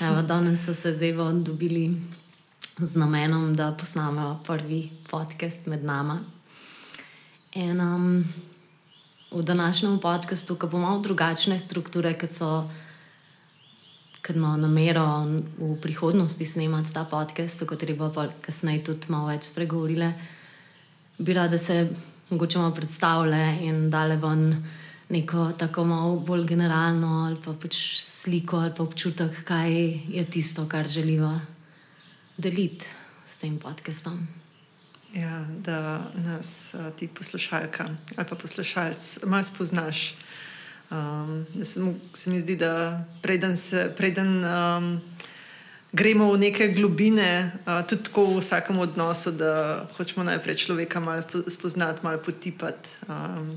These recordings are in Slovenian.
Evo, danes so se zdaj dobili z namenom, da posnamemo prvi podcast med nami. In um, v današnjem podkastu, ki bo malo drugačne strukture, kot so. Ker imamo namero v prihodnosti snemati ta podcast, o katerem bo kasneje tudi malo več spregovorila, bi rada se mogoče malo predstavljala in dale ven neko tako malo bolj generalno ali pa pač sliko ali pa občutek, kaj je tisto, kar želiva deliti s tem podcastom. Ja, da nas ti poslušalka ali pa poslušalec malo spoznaš. Um, se, se mi zdi, da preden, se, preden um, gremo v neke globine, uh, tudi tako v vsakem odnosu, da hočemo najprej človeka malo spoznati, malo potipati. Um,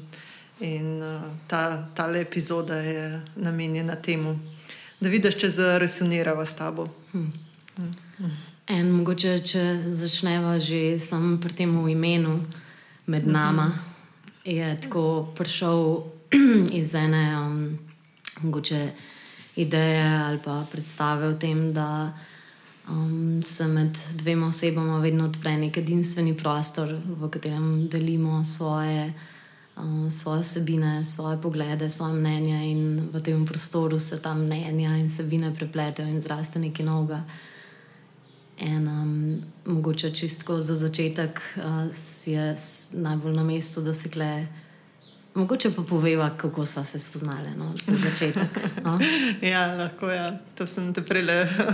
In uh, ta, ta epizoda je namenjena temu, da vidiš, če zaresonirava s tabo. Hmm. Hmm. En, mogoče, če začneva že samo pri tem imenu med nama, hmm. je tako prišel iz ene um, mogoče, ideje ali pa predstave o tem, da um, se med dvema osebama vedno odpre nek edinstveni prostor, v katerem delimo svoje svoje sebine, svoje poglede, svoje mnenja in v tem prostoru se ta mnenja in sebine prepletajo in zraste nekaj novega. In um, mogoče čisto za začetek uh, je najbolj na mestu, da se kleje. Mogoče pa poveva, kako so se spoznali no, za začetek. No? ja, lahko je. Ja. To sem te prej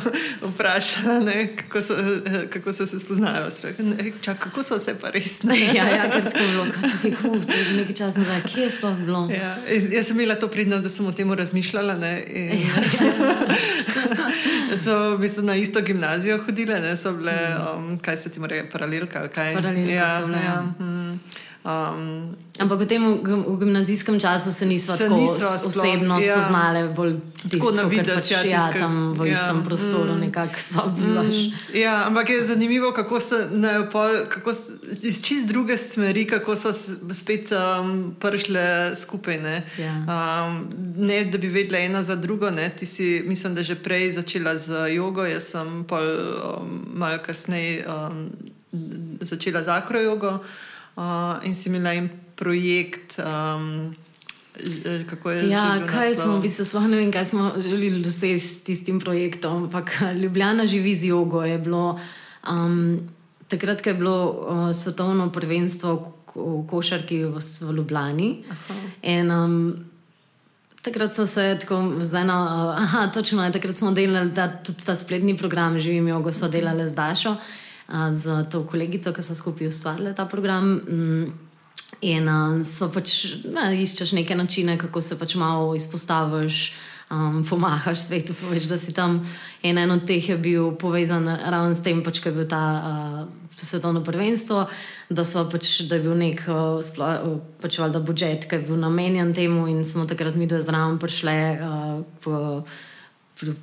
vprašala, kako, kako so se spoznali. Čak, kako so se pa res ne? ja, ja, ker tako je bilo, čakaj, to je že nekaj časa nazaj, kje je sploh bilo. Ja, jaz sem imela to pridnost, da sem o tem razmišljala. Ne, in... ja, ja. so v bistvu na isto gimnazijo hodile, ne, so bile, um, kaj se ti more, paralelka ali kaj. Paralelka ja, so bile. Ja. Ja. Um, Ampak v tem v gimnazijskem času se nismo se tako nisva osebno ja. spoznali, bolj tisto, na vidiš, pač, ja, ja, tam v ja. istem prostoru mm, nekako sobivaš. Mm, ja, ampak je zanimivo, kako so iz čist druge smeri, kako so spet um, prišle skupaj. Ne? Ja. Um, ne, da bi vedela ena za drugo. Ne? Ti si, mislim, da že prej začela z jogo, jaz sem pa um, malo kasneje um, začela z akrojogo uh, in si imela en projekt. Um, Ja, kaj smo, v bistvu, ne vem, kaj smo želeli doseči s tistim projektom. Ampak Ljubljana živi z jogo. Bilo, um, takrat, ko je bilo uh, svetovno prvenstvo v košarki v, v Ljubljani. In, um, takrat smo se tako zdaj, no, aha, točno, takrat smo delali ta, tudi ta spletni program, živim jogo, so delali z Dašo z to kolegico, ki so skupaj ustvarjali ta program. Mm, in so pač, ne, iščeš neke načine, kako se pač malo izpostaviš, um, pomahaš svetu, poveš, da si tam. In en od teh je bil povezan ravno s tem, pač, ko je bil ta. Uh, Svetovno prvenstvo, da, pač, da je bil nek uh, pač, budžet, ki je bil namenjen temu, in smo takrat mi do zraven prišli uh,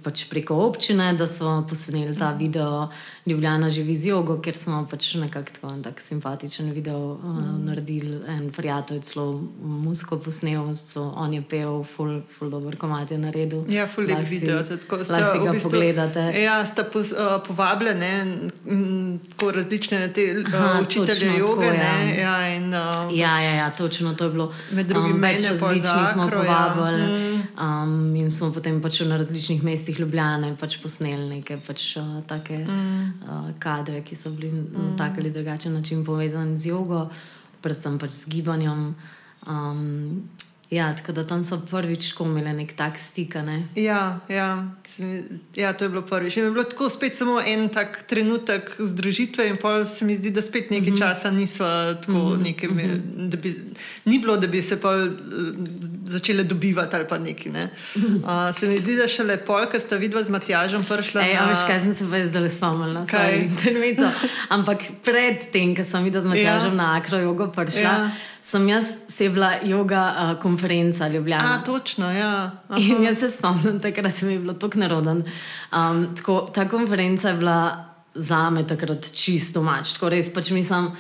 pač preko občine, da smo posneli ta video Ljubljana živi z jogo, ker smo pač nekako tako en tak simpatičen video uh, mm. naredili. En prijatelj celo musko posnel, so, on je pel, full, full dobro komat je naredil. Ja, full lep video, tako da lahko ga bistvu, pogledate. Ja, sta pos, uh, povabljene tako različne te uh, učitelje joge. Ja. Ja, in, uh, ja, ja, ja, točno to je bilo. Med drugim um, več različnih smo ja. povabili ja. um, in smo potem pač na različnih mestih Ljubljane pač posneli neke pač, uh, take. Mm uh, kadre, ki so bili mm. na tak ali drugačen način povezani z jogo, predvsem pač z gibanjem. Um, Ja, tako da tam so prvič imeli nek tak stik. Ne? Ja, ja, ja, to je bilo prvič. Je bilo tako spet samo en tak trenutek združitve, in pa se mi zdi, da spet nekaj mm -hmm. časa nismo tako mm -hmm. nekaj. Da bi, ni bilo, da bi se pa uh, začele dobivati ali pa nekaj. Ne? Uh, se mi zdi, da še lepo, ker sta vidva z Matjažem prišla. Ej, na... Ja, veš, kaj sem se pa zdaj spomnila, kaj intermezzo. Ampak pred tem, ko sem videla z Matjažem ja. na akrojogo prišla. Ja sem jaz sebila yoga uh, konferenca Ljubljana. A, točno, ja. Aha. In jaz se spomnim, takrat mi je bilo tako neroden. Um, tako, ta konferenca je bila za me takrat čisto mač. Tako res pač mislim.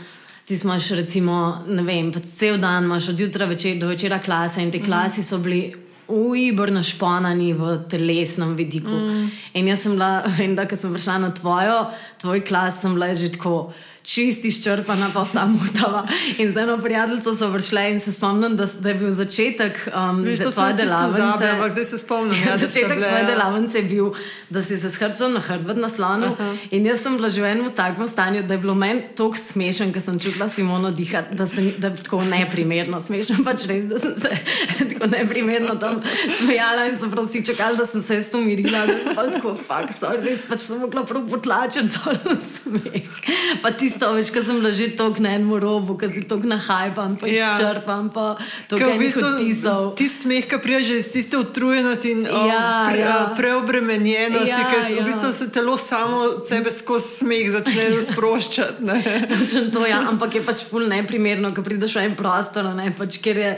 Ti imaš, recimo, ne vem, cel dan, imaš od jutra večer, do večera klase in te klasi so bili ujbor našponani v telesnem vidiku. Mm. In jaz sem bila, vem, da sem prišla na tvojo, tvoj klas, sem bila že tako čisti izčrpana, pa samo tava. In z eno prijateljico so vršle in se spomnim, da, da je bil začetek um, tvoje delavnice. Ampak zdaj se spomnim, ja, začetek tvoje delavnice je bil, da si se na hrbet na slonu. Uh -huh. In jaz sem bila že v enem takem stanju, da je bilo meni tako smešen, ker sem čutila Simono dihati, da, da je tako neprimerno smešen. Pač res, da sem se tako neprimerno tam smejala in sem prosti čakala, da sem se s to umirila. Tako, fuck, sorry, res pač sem mogla prav potlačiti zelo smeh. Pa tisti tisto, veš, ko sem že tako na enem robu, ko si tako nahajpan, pa ja. izčrpan, pa tako v bistvu, tisov. Ti smeh, ki prija že iz tiste utrujenosti in ja, um, pre, ja. preobremenjenosti, ja, ker ja. v bistvu se telo samo sebe skozi smeh začne sproščati. Točno to, ja, ampak je pač ful neprimerno, ko prideš v en prostor, ne, pač, ker je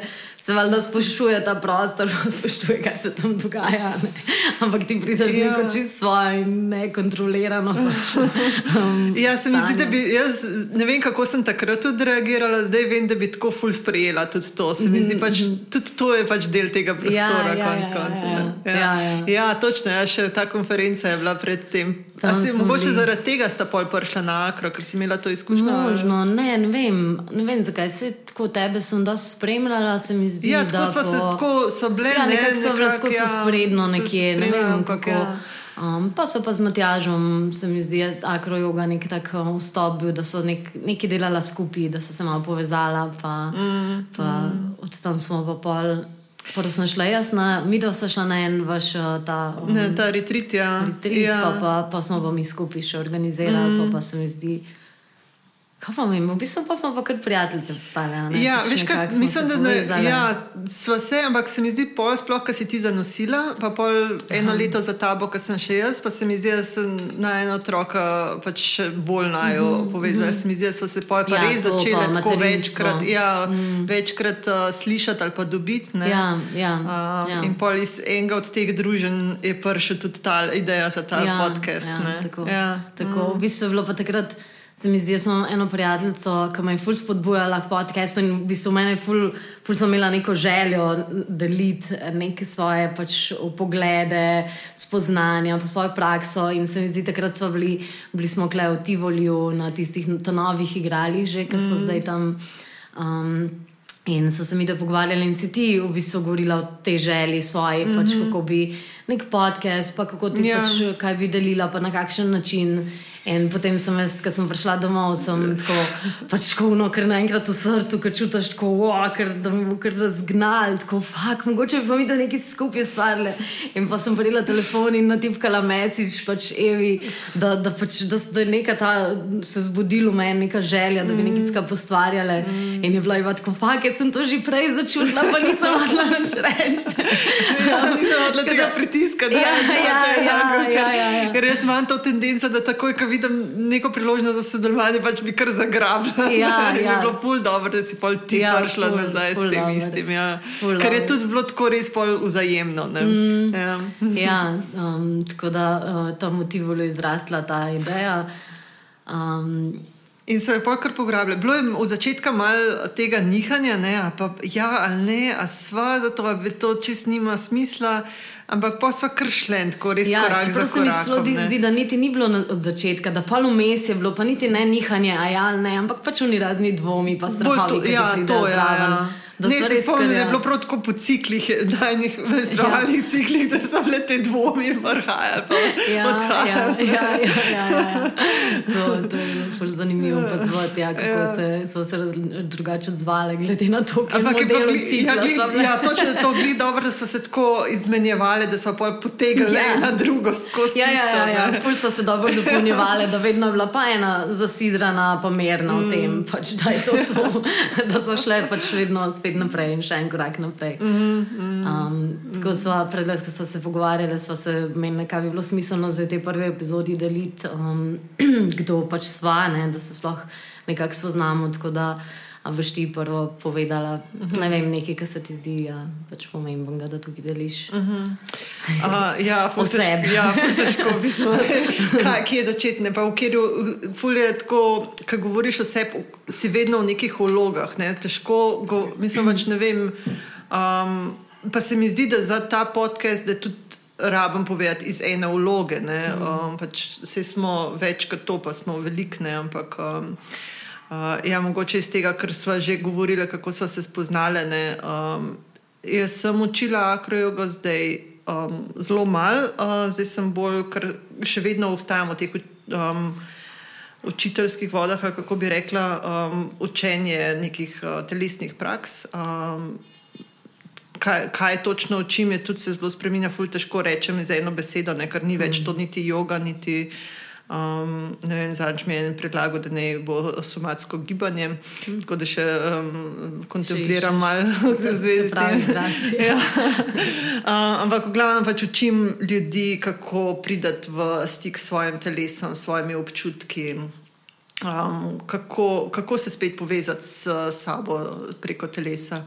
se valjda spoštuje ta prostor, spoštuje, kaj se tam dogaja. Ne? Ampak ti prideš ja. neko čisto svoje in nekontrolirano. Pač, um, ja, se mi zdi, da bi jaz ne vem, kako sem takrat odreagirala, zdaj vem, da bi tako ful sprejela tudi to. Se mi zdi, pač, mhm. tudi to je pač del tega prostora, ja, ja, konc ja, koncev. Ja, ja. Ja. Ja, ja. ja, točno, ja, še ta konferenca je bila predtem. Si, mogoče bili. zaradi tega sta pol prišla na akro, ker si imela to izkušnjo? Možno, ne, ne vem, ne vem zakaj. Se tako tebe sem dosti spremljala, se mi zdi, ja, da smo se tako sobili. Ja, nekako so bili tako ja, sporedno nekje. Ne vem, kako. Ja. Um, pa so pa z Matjažom, se mi zdi, akrojoga nek tak um, vstop bil, da so nek, nekaj delala skupaj, da so se malo povezala, pa, mm, pa mm. od tam smo pa pol. Prvo sem šla jaz, na, mi dva smo šla na en vaš uh, ta, um, ne, ta retrit. Ja. retrit ja. pa, pa, pa smo pa mi skupaj še organizirali, mm. pa, pa se mi zdi. Kaj pa mi, v bistvu pa smo pa kar prijatelji postali. Ja, veš, kaj, mislim, da ne, ja, sva se, ampak se mi zdi, pol sploh, kar si ti zanosila, pa pol eno Aha. leto za tabo, kar sem še jaz, pa se mi zdi, da sem na eno otroka pač bolj najo mm -hmm. povezala. Mm -hmm. Se mi zdi, da smo se pol pa ja, res začeli tako večkrat, ja, mm. večkrat uh, slišati ali pa dobiti. Ja, ja, uh, ja. In pol iz enega od teh družen je prišel tudi ta ideja za ta ja, podcast. Ja, tako, ja. tako mm. v bistvu je bilo pa takrat se mi zdi, da sem eno prijateljico, ki me je ful spodbujala k podkastu in v bistvu meni ful, ful sem imela neko željo deliti neke svoje pač, poglede, spoznanja, pa svojo prakso. In se mi zdi, takrat smo bili, bili smo kle v Tivolju na tistih novih igralih, že ki so mm. zdaj tam. Um, In so se mi da pogovarjali, in si ti v bistvu govorila o tej želji svoji, mm -hmm. pač, mhm. kako bi nek podcast, pa kako ti ja. pač, kaj bi delila, pa na kakšen način. In potem sem jaz, ko sem prišla domov, sem tako pač škovno, ker naenkrat v srcu, ker čutiš tako, wow, ker, da me bo kar razgnal, tako fuk, mogoče bi pa mi to nekaj skupaj ustvarili. In pa sem prijela telefon in natipkala mesič, pač Evi, da, da, pač, da, da je neka ta se zbudila v meni, neka želja, da bi nekaj skupaj postvarjali. Mm. In je bila Iva tako, fuk, jaz sem to že prej začutila, pa nisem mogla nič reči. Ja, nisem mogla tega pritiska, da ja, ja, ja, ja, ja, ja, ja. Ker jaz imam to tendenco, da takoj, ko vidim neko priložnost za sodelovanje, pač bi kar zagrabila. Ja, ja. Je bilo ful dobro, da si pol ti ja, prišla ful, nazaj ful s tem dober. istim. Ja. Ker je tudi bilo tako res pol vzajemno. Mm, ja. ja, um, tako da uh, ta motiv je izrasla ta ideja. Um, In se je pa kar pograbljalo. Bilo je od začetka malo tega nihanja, ne, pa, ja ali ne, a sva, zato da to čist nima smisla. Ampak pa smo kršlen, tako res ja, korak za korak. Zelo se mi zdi, da niti ni bilo od začetka, da pa vmes je bilo, pa niti ne nihanje, a ja, ne, ampak pač oni razni dvomi, pa strahovi. Ja, to je. Ja, ja da ne, se spomnim, da je bilo prav tako po ciklih, najnih menstrualnih ja. ciklih, da so bile te dvomi vrhajali. Ja, ja, ja, ja, ja, ja. To, to je zanimivo pozvati, ja, kako ja. se, so se raz, drugače odzvali, glede na to, kako je bilo ciklo. Ja, točno to je bilo dobro, da so se tako izmenjevali, da so potegnili ja. ena drugo skozi. Ja, ja, ja, ja. Pul so se dobro dopolnjevali, da vedno je bila pa ena zasidrana, pa merna mm. v tem, pač, da je to to, da so šle pač vedno spet spet naprej in še en korak naprej. Mm -hmm. um, tako smo predles, ko smo se pogovarjali, smo se menili, kaj bi bilo smiselno za te prve epizodi deliti, um, kdo pač sva, ne, da se sploh nekako spoznamo. A boš ti prvo povedala, uh -huh. ne vem, nekaj, kar se ti zdi ja, pač pomembno, da tukaj deliš? Uh -huh. uh, ja, vse. Ja, težko bi se lahko. Kje je začeti? Pa v kjeru, fulje tako, ko govoriš o sebi, si vedno v nekih vlogah. Ne? Težko, go, mislim, pač ne vem. Um, pa se mi zdi, da za ta podcast, da tudi rabim povedati iz ene vloge. Mm. Um, pač vse smo več kot to, pa smo velikne, ampak. Um, Uh, ja, mogoče iz tega, kar smo že govorili, kako smo se spoznali. Um, jaz sem učila akrojogo zdaj um, zelo malo, uh, zdaj sem bolj, ker še vedno ostajamo v teh um, učiteljskih vodah, kako bi rekla, um, učenje nekih uh, telesnih praks. Um, kaj, kaj točno učim, je tudi se zelo spremenja, ful težko rečem za eno besedo, ne, ker ni več mm. to niti yoga, niti. Um, Zadnjič mi je en predlagal, da ne bo somatsko gibanje, mm. tako da še um, kontempliram malo v zvezi s tem. ja. uh, ampak, v glavnem, pač učim ljudi, kako prideti v stik s svojim telesom, s svojimi občutki, um, kako, kako se spet povezati s sabo preko telesa.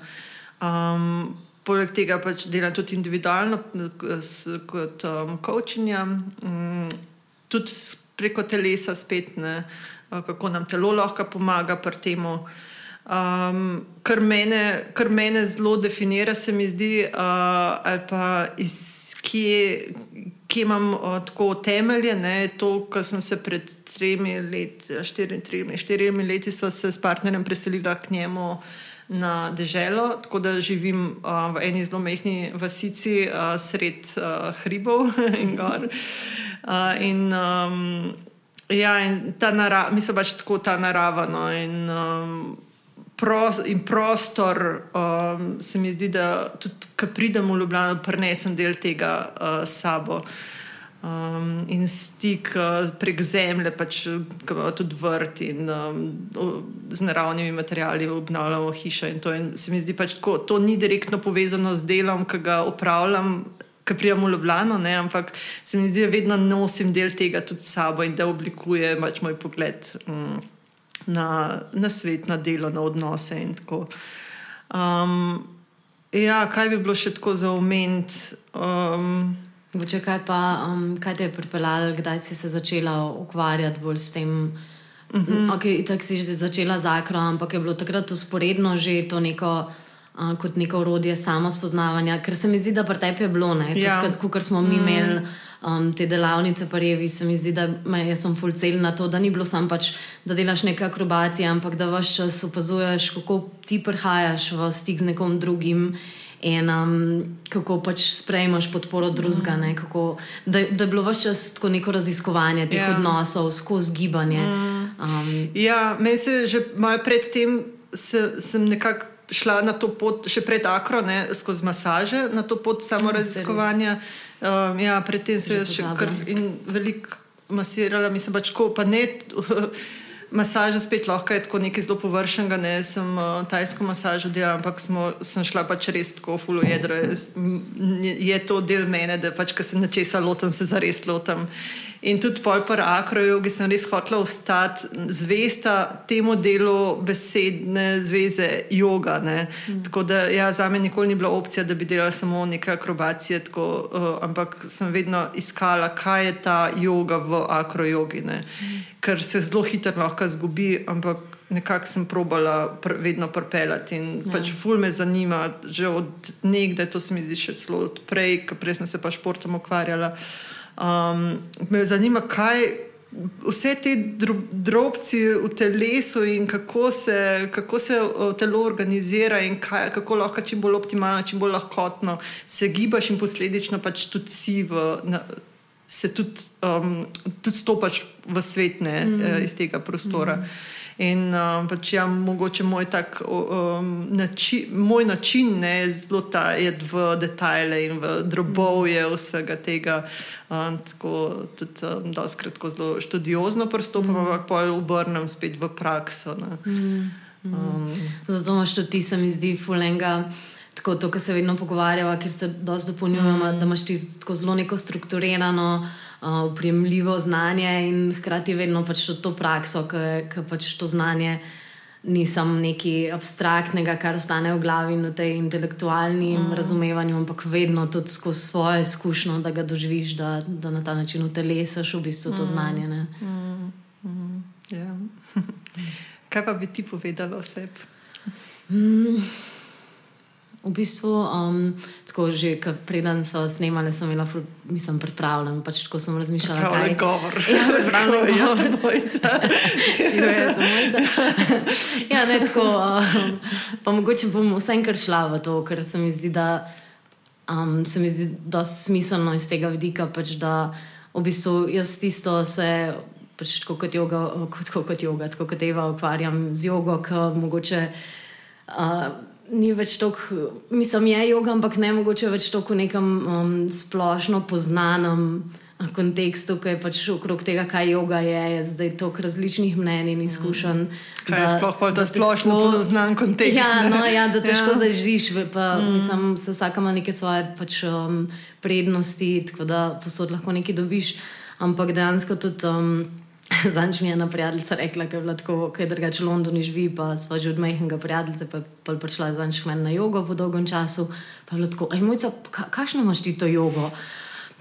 Um, Poleg tega pač delam tudi individualno, kot um, coaching, um, tudi preko telesa, spet ne, kako nam telo lahko pomaga pri tem. Um, kar, kar mene zelo definira, se mi zdi, uh, ali pa iz kje, kje imam uh, tako temelje. Ne, to, kar sem se pred tremi leti, štirimi, štirimi leti, so se s partnerjem preselila k njemu na deželo, tako da živim uh, v eni zelo mehki vasici uh, sred uh, hribov in gor. Uh, in, um, ja, in ta narava, mislim pač tako ta narava. No, in, um, pros, in prostor, um, se mi zdi, da tudi, ko pridem v Ljubljano, prenesem del tega uh, sabo. Um, in stik uh, prek zemlje, pač tudi vrt in um, z naravnimi materiali obnavljamo hišo. In to, in se mi zdi pač tako, to ni direktno povezano z delom, ki ga upravljam, ki prijemo v Ljubljano, ne, ampak se mi zdi, da vedno nosim del tega tudi s sabo in da oblikuje pač moj pogled um, na, na svet, na delo, na odnose. Um, ja, kaj bi bilo še tako za omeniti? Um, Če kaj, pa, um, kaj te je pripeljalo, kdaj si se začela ukvarjati bolj s tem? Uh mhm. -huh. okay, tako si že začela z akro, ampak je bilo takrat usporedno že to neko, uh, kot neko urodje samo spoznavanja, ker se mi zdi, da pri tebi je bilo, ja. kot smo mi mm. imeli. Um, te delavnice, pa revi, se mi zdi, da me, sem fulcel na to, da ni bilo samo, pač, da delaš neke akrobacije, ampak da vaš čas opazuješ, kako ti prihajaš v stik z nekom drugim in um, kako pač sprejmeš podporo drugega. Mm. Da, da je bilo vse čas tako neko raziskovanje teh yeah. Ja. odnosov skozi gibanje. Mm. Um, ja, meni se že malo predtem, se, sem nekako šla na to pot, še pred akro, ne, skozi masaže, na to pot samo mm, raziskovanja. Um, ja, predtem sem še kar veliko masirala, mislim pač, ko pa ne. Masaža spet lahko je tako nekaj zelo površnega, ne sem uh, tajsko masažo delala, ampak smo, sem šla pač res tako fulo jedro. Je, je to del mene, da pač, ko se nečesa lotam, se zares lotam. In tudi pol par akrojev, ki sem res hotela ostati zvesta temu delu besedne zveze yoga. Mm. Tako da ja, za me nikoli ni bila opcija, da bi delala samo neke akrobacije, tako, uh, ampak sem vedno iskala, kaj je ta yoga v akrojogi. Mm. Ker se zelo hitro lahko zgubi, ampak nekako sem probala pr vedno propeljati. In ja. pač ful me zanima, že od nekdaj, to se mi zdi še celo odprej, ker prej sem se pa športom ukvarjala. Um, me zanima, kaj vse te drobci v telesu in kako se, kako se telo organizira in kaj, kako lahko čim bolj optimalno, čim bolj lahkotno se gibaš in posledično pač tudi si v. Na, Se tudi, um, tudi stopaš v svet ne, mm. uh, iz tega prostora. Mm. In uh, pač ja, mogoče moj, tak, um, nači, moj način ne, zelo ta je v detajle in v drobovje vsega tega. Um, tako tudi um, da skratko zelo študiozno pristopam, mm. ampak pa obrnem spet v prakso. Mm. Um, Zato imaš tudi ti, se mi zdi, fulenga. Tako to, kar se vedno pogovarjava, ker se dosti dopolnjujemo, mm. da imaš ti zelo neko strukturirano upremljivo znanje in hkrati vedno pač to, prakso, ki pač to znanje ni samo nekaj abstraktnega, kar ostane v glavi in v tej intelektualni mm. razumevanju, ampak vedno tudi skozi svojo izkušnjo, da ga doživiš, da, da na ta način utelesiš v bistvu to mm. znanje. Mm. Mm. Yeah. Kaj pa bi ti povedala o sebi? Mm. V bistvu, um, tako že preden so snemali, sem imela, mislim, pripravljen. Pač tako sem razmišljala, kaj je govor. Ja, pripravljeno je bilo. Jaz sem mojca. Jaz sem mojca. ja, ne tako. Um, pa mogoče bom vsenkrat šla v to, ker se mi zdi, da um, se mi zdi, je smiselno iz tega vidika, pač, da v bistvu jaz tisto se. Pač tako kot joga, kot, kot joga, tako kot Eva, ukvarjam z jogo, ki mogoče. Uh, ni več tako, mislim, je yoga, ampak ne mogoče več tako v nekem um, splošno poznanem kontekstu, ki je pač okrog tega, kaj yoga je, je zdaj toliko različnih mnenj in izkušenj. Mm. Kaj je sploh ta splošno poznan kontekst? Ja, no, ja, da težko ja. zdaj živiš, pa mm. mislim, se vsak ima neke svoje pač, um, prednosti, tako da posod lahko nekaj dobiš, ampak dejansko tudi. Um, Zanj mi je ena prijateljica rekla, da je bilo tako, da je drugače v Londonu živi, pa smo že od majhnega prijatelja, pa je prišla zanj še na jogo po dolgem času. Pa je bilo tako, aj mojca, kakšno imaš ti to jogo?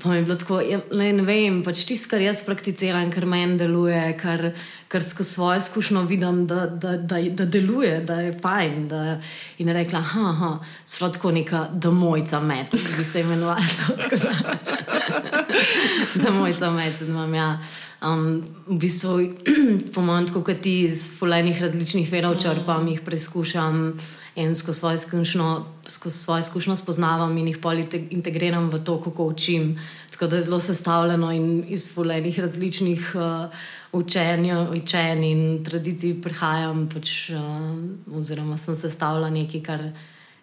Pa mi je bilo tako, ja, ne, ne vem, pač tisto, kar jaz prakticiram, kar meni deluje, kar, kar skozi svojo izkušnjo vidim, da, da, da, da deluje, da je fajn. Da, in je rekla, ah, sprotko neka domojca med, ki bi se imenovala. Domojca med, da imam ja. Um, v bistvu, po mojem, kot ti iz fulajnih različnih verov črpam, jih preizkušam in skozi svojo izkušnjo, skozi svojo izkušnjo spoznavam in jih pol integriram v to, kako učim. Tako da je zelo sestavljeno in iz fulajnih različnih uh, učenj, učenj in tradicij prihajam, pač, uh, oziroma sem sestavljala nekaj, kar.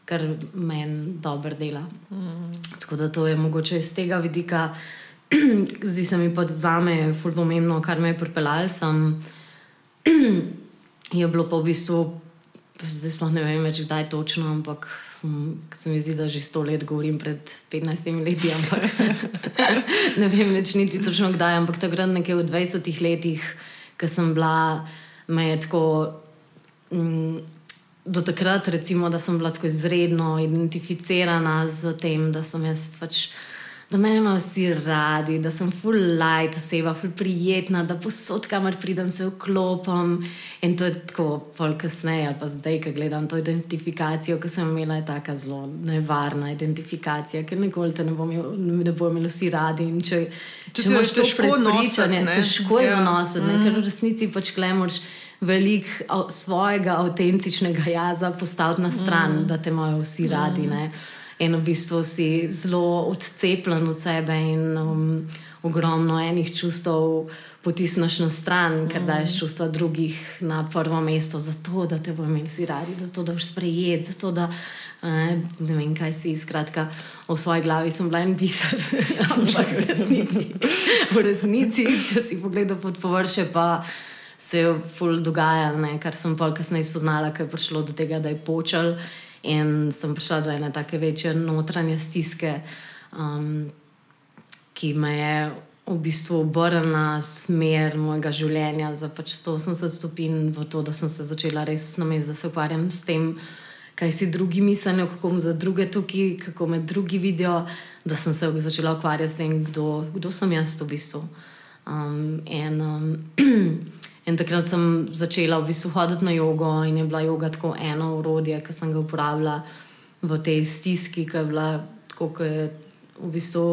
Kar meni dobro dela. Mm. Tako da to je mogoče iz tega vidika, zdi se mi pa za me zelo pomembno, kar me je pripeljalo. Sem je bilo pa v bistvu, zdaj sploh ne vem več, kdaj točno, ampak hm, se mi zdi, da že sto let govorim pred 15 leti. Ampak, ne vem več niti točno kdaj, ampak takrat nekje v 20 letih, ko sem bila, me je tako. Hm, Do takrat, recimo, da sem bila tako izredno identificirana z tem, da sem jaz pač da me imajo vsi radi, da sem full light oseba, full prijetna, da posod, kamor pridem, se vklopim. In to je tako, pol kasneje, ali pa zdaj, ko gledam to identifikacijo, ki sem imela, je tako zelo nevarna identifikacija, ker nikoli te ne bomo imeli bo vsi radi. In če če imaš to prepričanje, težko je zanositi, ja. mm. ker v resnici pač klemoš. Velik svojega avtentičnega jaza postaviti na stran, mm. da te imajo vsi radi. Mm in v bistvu si zelo odcepljen od sebe in um, ogromno enih čustev potisneš na stran, ker daš mm. čustva drugih na prvo mesto, zato da te bojo imeli vsi radi, zato da boš sprejet, zato da eh, ne vem, kaj si. Skratka, v svoji glavi sem bila en pisar, ampak v resnici, v resnici, če si pogledal pod površje, pa. Se je ful dogajalo, kar sem pa kasneje spoznala, ker je prišlo do tega, da je počel. In sem prišla do ene tako večje notranje stiske, um, ki me je v bistvu obrnila smer mojega življenja za pač 180 stopinj v to, da sem se začela res namest, da se ukvarjam s tem, kaj si drugi mislijo, kako za druge tukaj, kako me drugi vidijo, da sem se začela ukvarjati s tem, kdo, kdo sem jaz v bistvu. Um, in, um, In takrat sem začela v bistvu hoditi na jogo in je bila joga tako eno urodje, ki sem ga uporabljala v tej stiski, ki je bila tako, ki je v bistvu.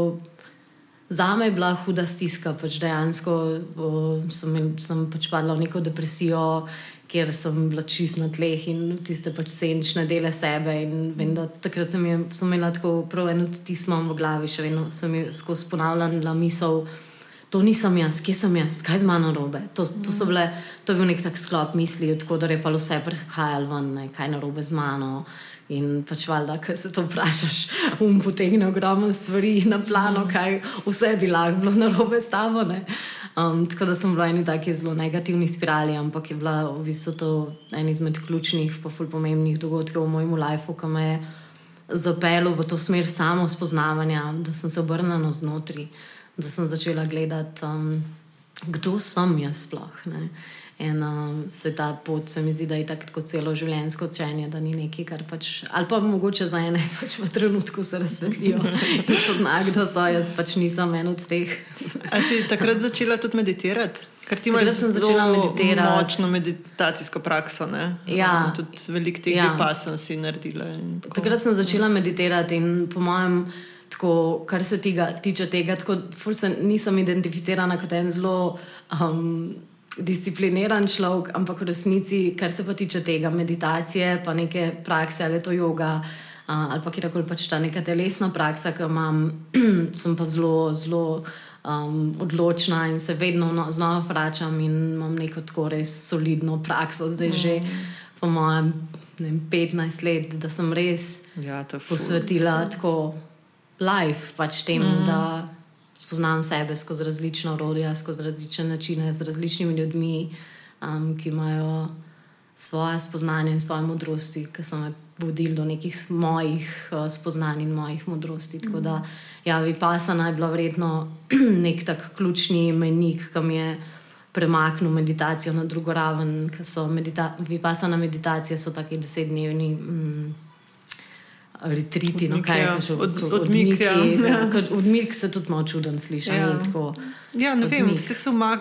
Za me je bila huda stiska, pač dejansko o, sem, sem pač padla v neko depresijo, kjer sem bila čist na tleh in tiste pač senčne dele sebe. In vem, da takrat sem, je, sem imela tako prav eno tismo v glavi, še vedno sem skozi ponavljala misel to nisem jaz, kje sem jaz, kaj z mano robe. To, to, bile, to je bil nek tak sklop misli, da je pa vse prihajalo ven, ne, kaj na robe z mano. In pač valjda, ko se to vprašaš, um potegne ogromno stvari na plano, kaj vse bi lahko bilo na robe s tabo. Um, tako da sem bila v eni taki zelo negativni spirali, ampak je bila v bistvu to en izmed ključnih, pa ful pomembnih dogodkov v mojem življenju, ki me je zapeljal v to smer samo spoznavanja, da sem se obrnila znotraj da sem začela gledati, um, kdo sem jaz sploh. Ne? In um, se ta pot, se mi zdi, da je tako celo življenjsko učenje, da ni nekaj, kar pač. Ali pa mogoče za ene, pač v trenutku se razsvetlijo in so znak, da so jaz pač nisem en od teh. Ali si takrat začela tudi meditirati? Ker ti imaš zelo meditirati. močno meditacijsko prakso. Ja. Tudi veliko tega ja. pa sem si naredila. Takrat sem začela meditirati in po mojem, tako, kar se tega, tiče tega, tako, sem, nisem identificirana kot en zelo um, discipliniran človek, ampak v resnici, kar se pa tiče tega meditacije, pa neke prakse ali to yoga. Uh, ali pa kjerkoli pač ta neka telesna praksa, ki jo imam, sem pa zelo, zelo um, odločna in se vedno no, znova vračam in imam neko tako res solidno prakso, zdaj mm. že po mojem vem, 15 let, da sem res ja, posvetila ful. tako life pač tem, mm. da spoznam sebe skozi različna orodja, skozi različne načine, z različnimi ljudmi, um, ki imajo svoje spoznanje in svoje modrosti, ki so me vodili do nekih mojih uh, spoznanj in mojih modrosti. Tako da, ja, vipasana je bila vredno nek tak ključni menik, ki mi je premaknil meditacijo na drugo raven, ker so medita vipasana meditacije, so taki desetdnevni. Mm, Retriti, no, kaj je že od, od, odmik. Ja. Ja. Odmik se tudi malo čuden sliši. Ja, ja ne vem, se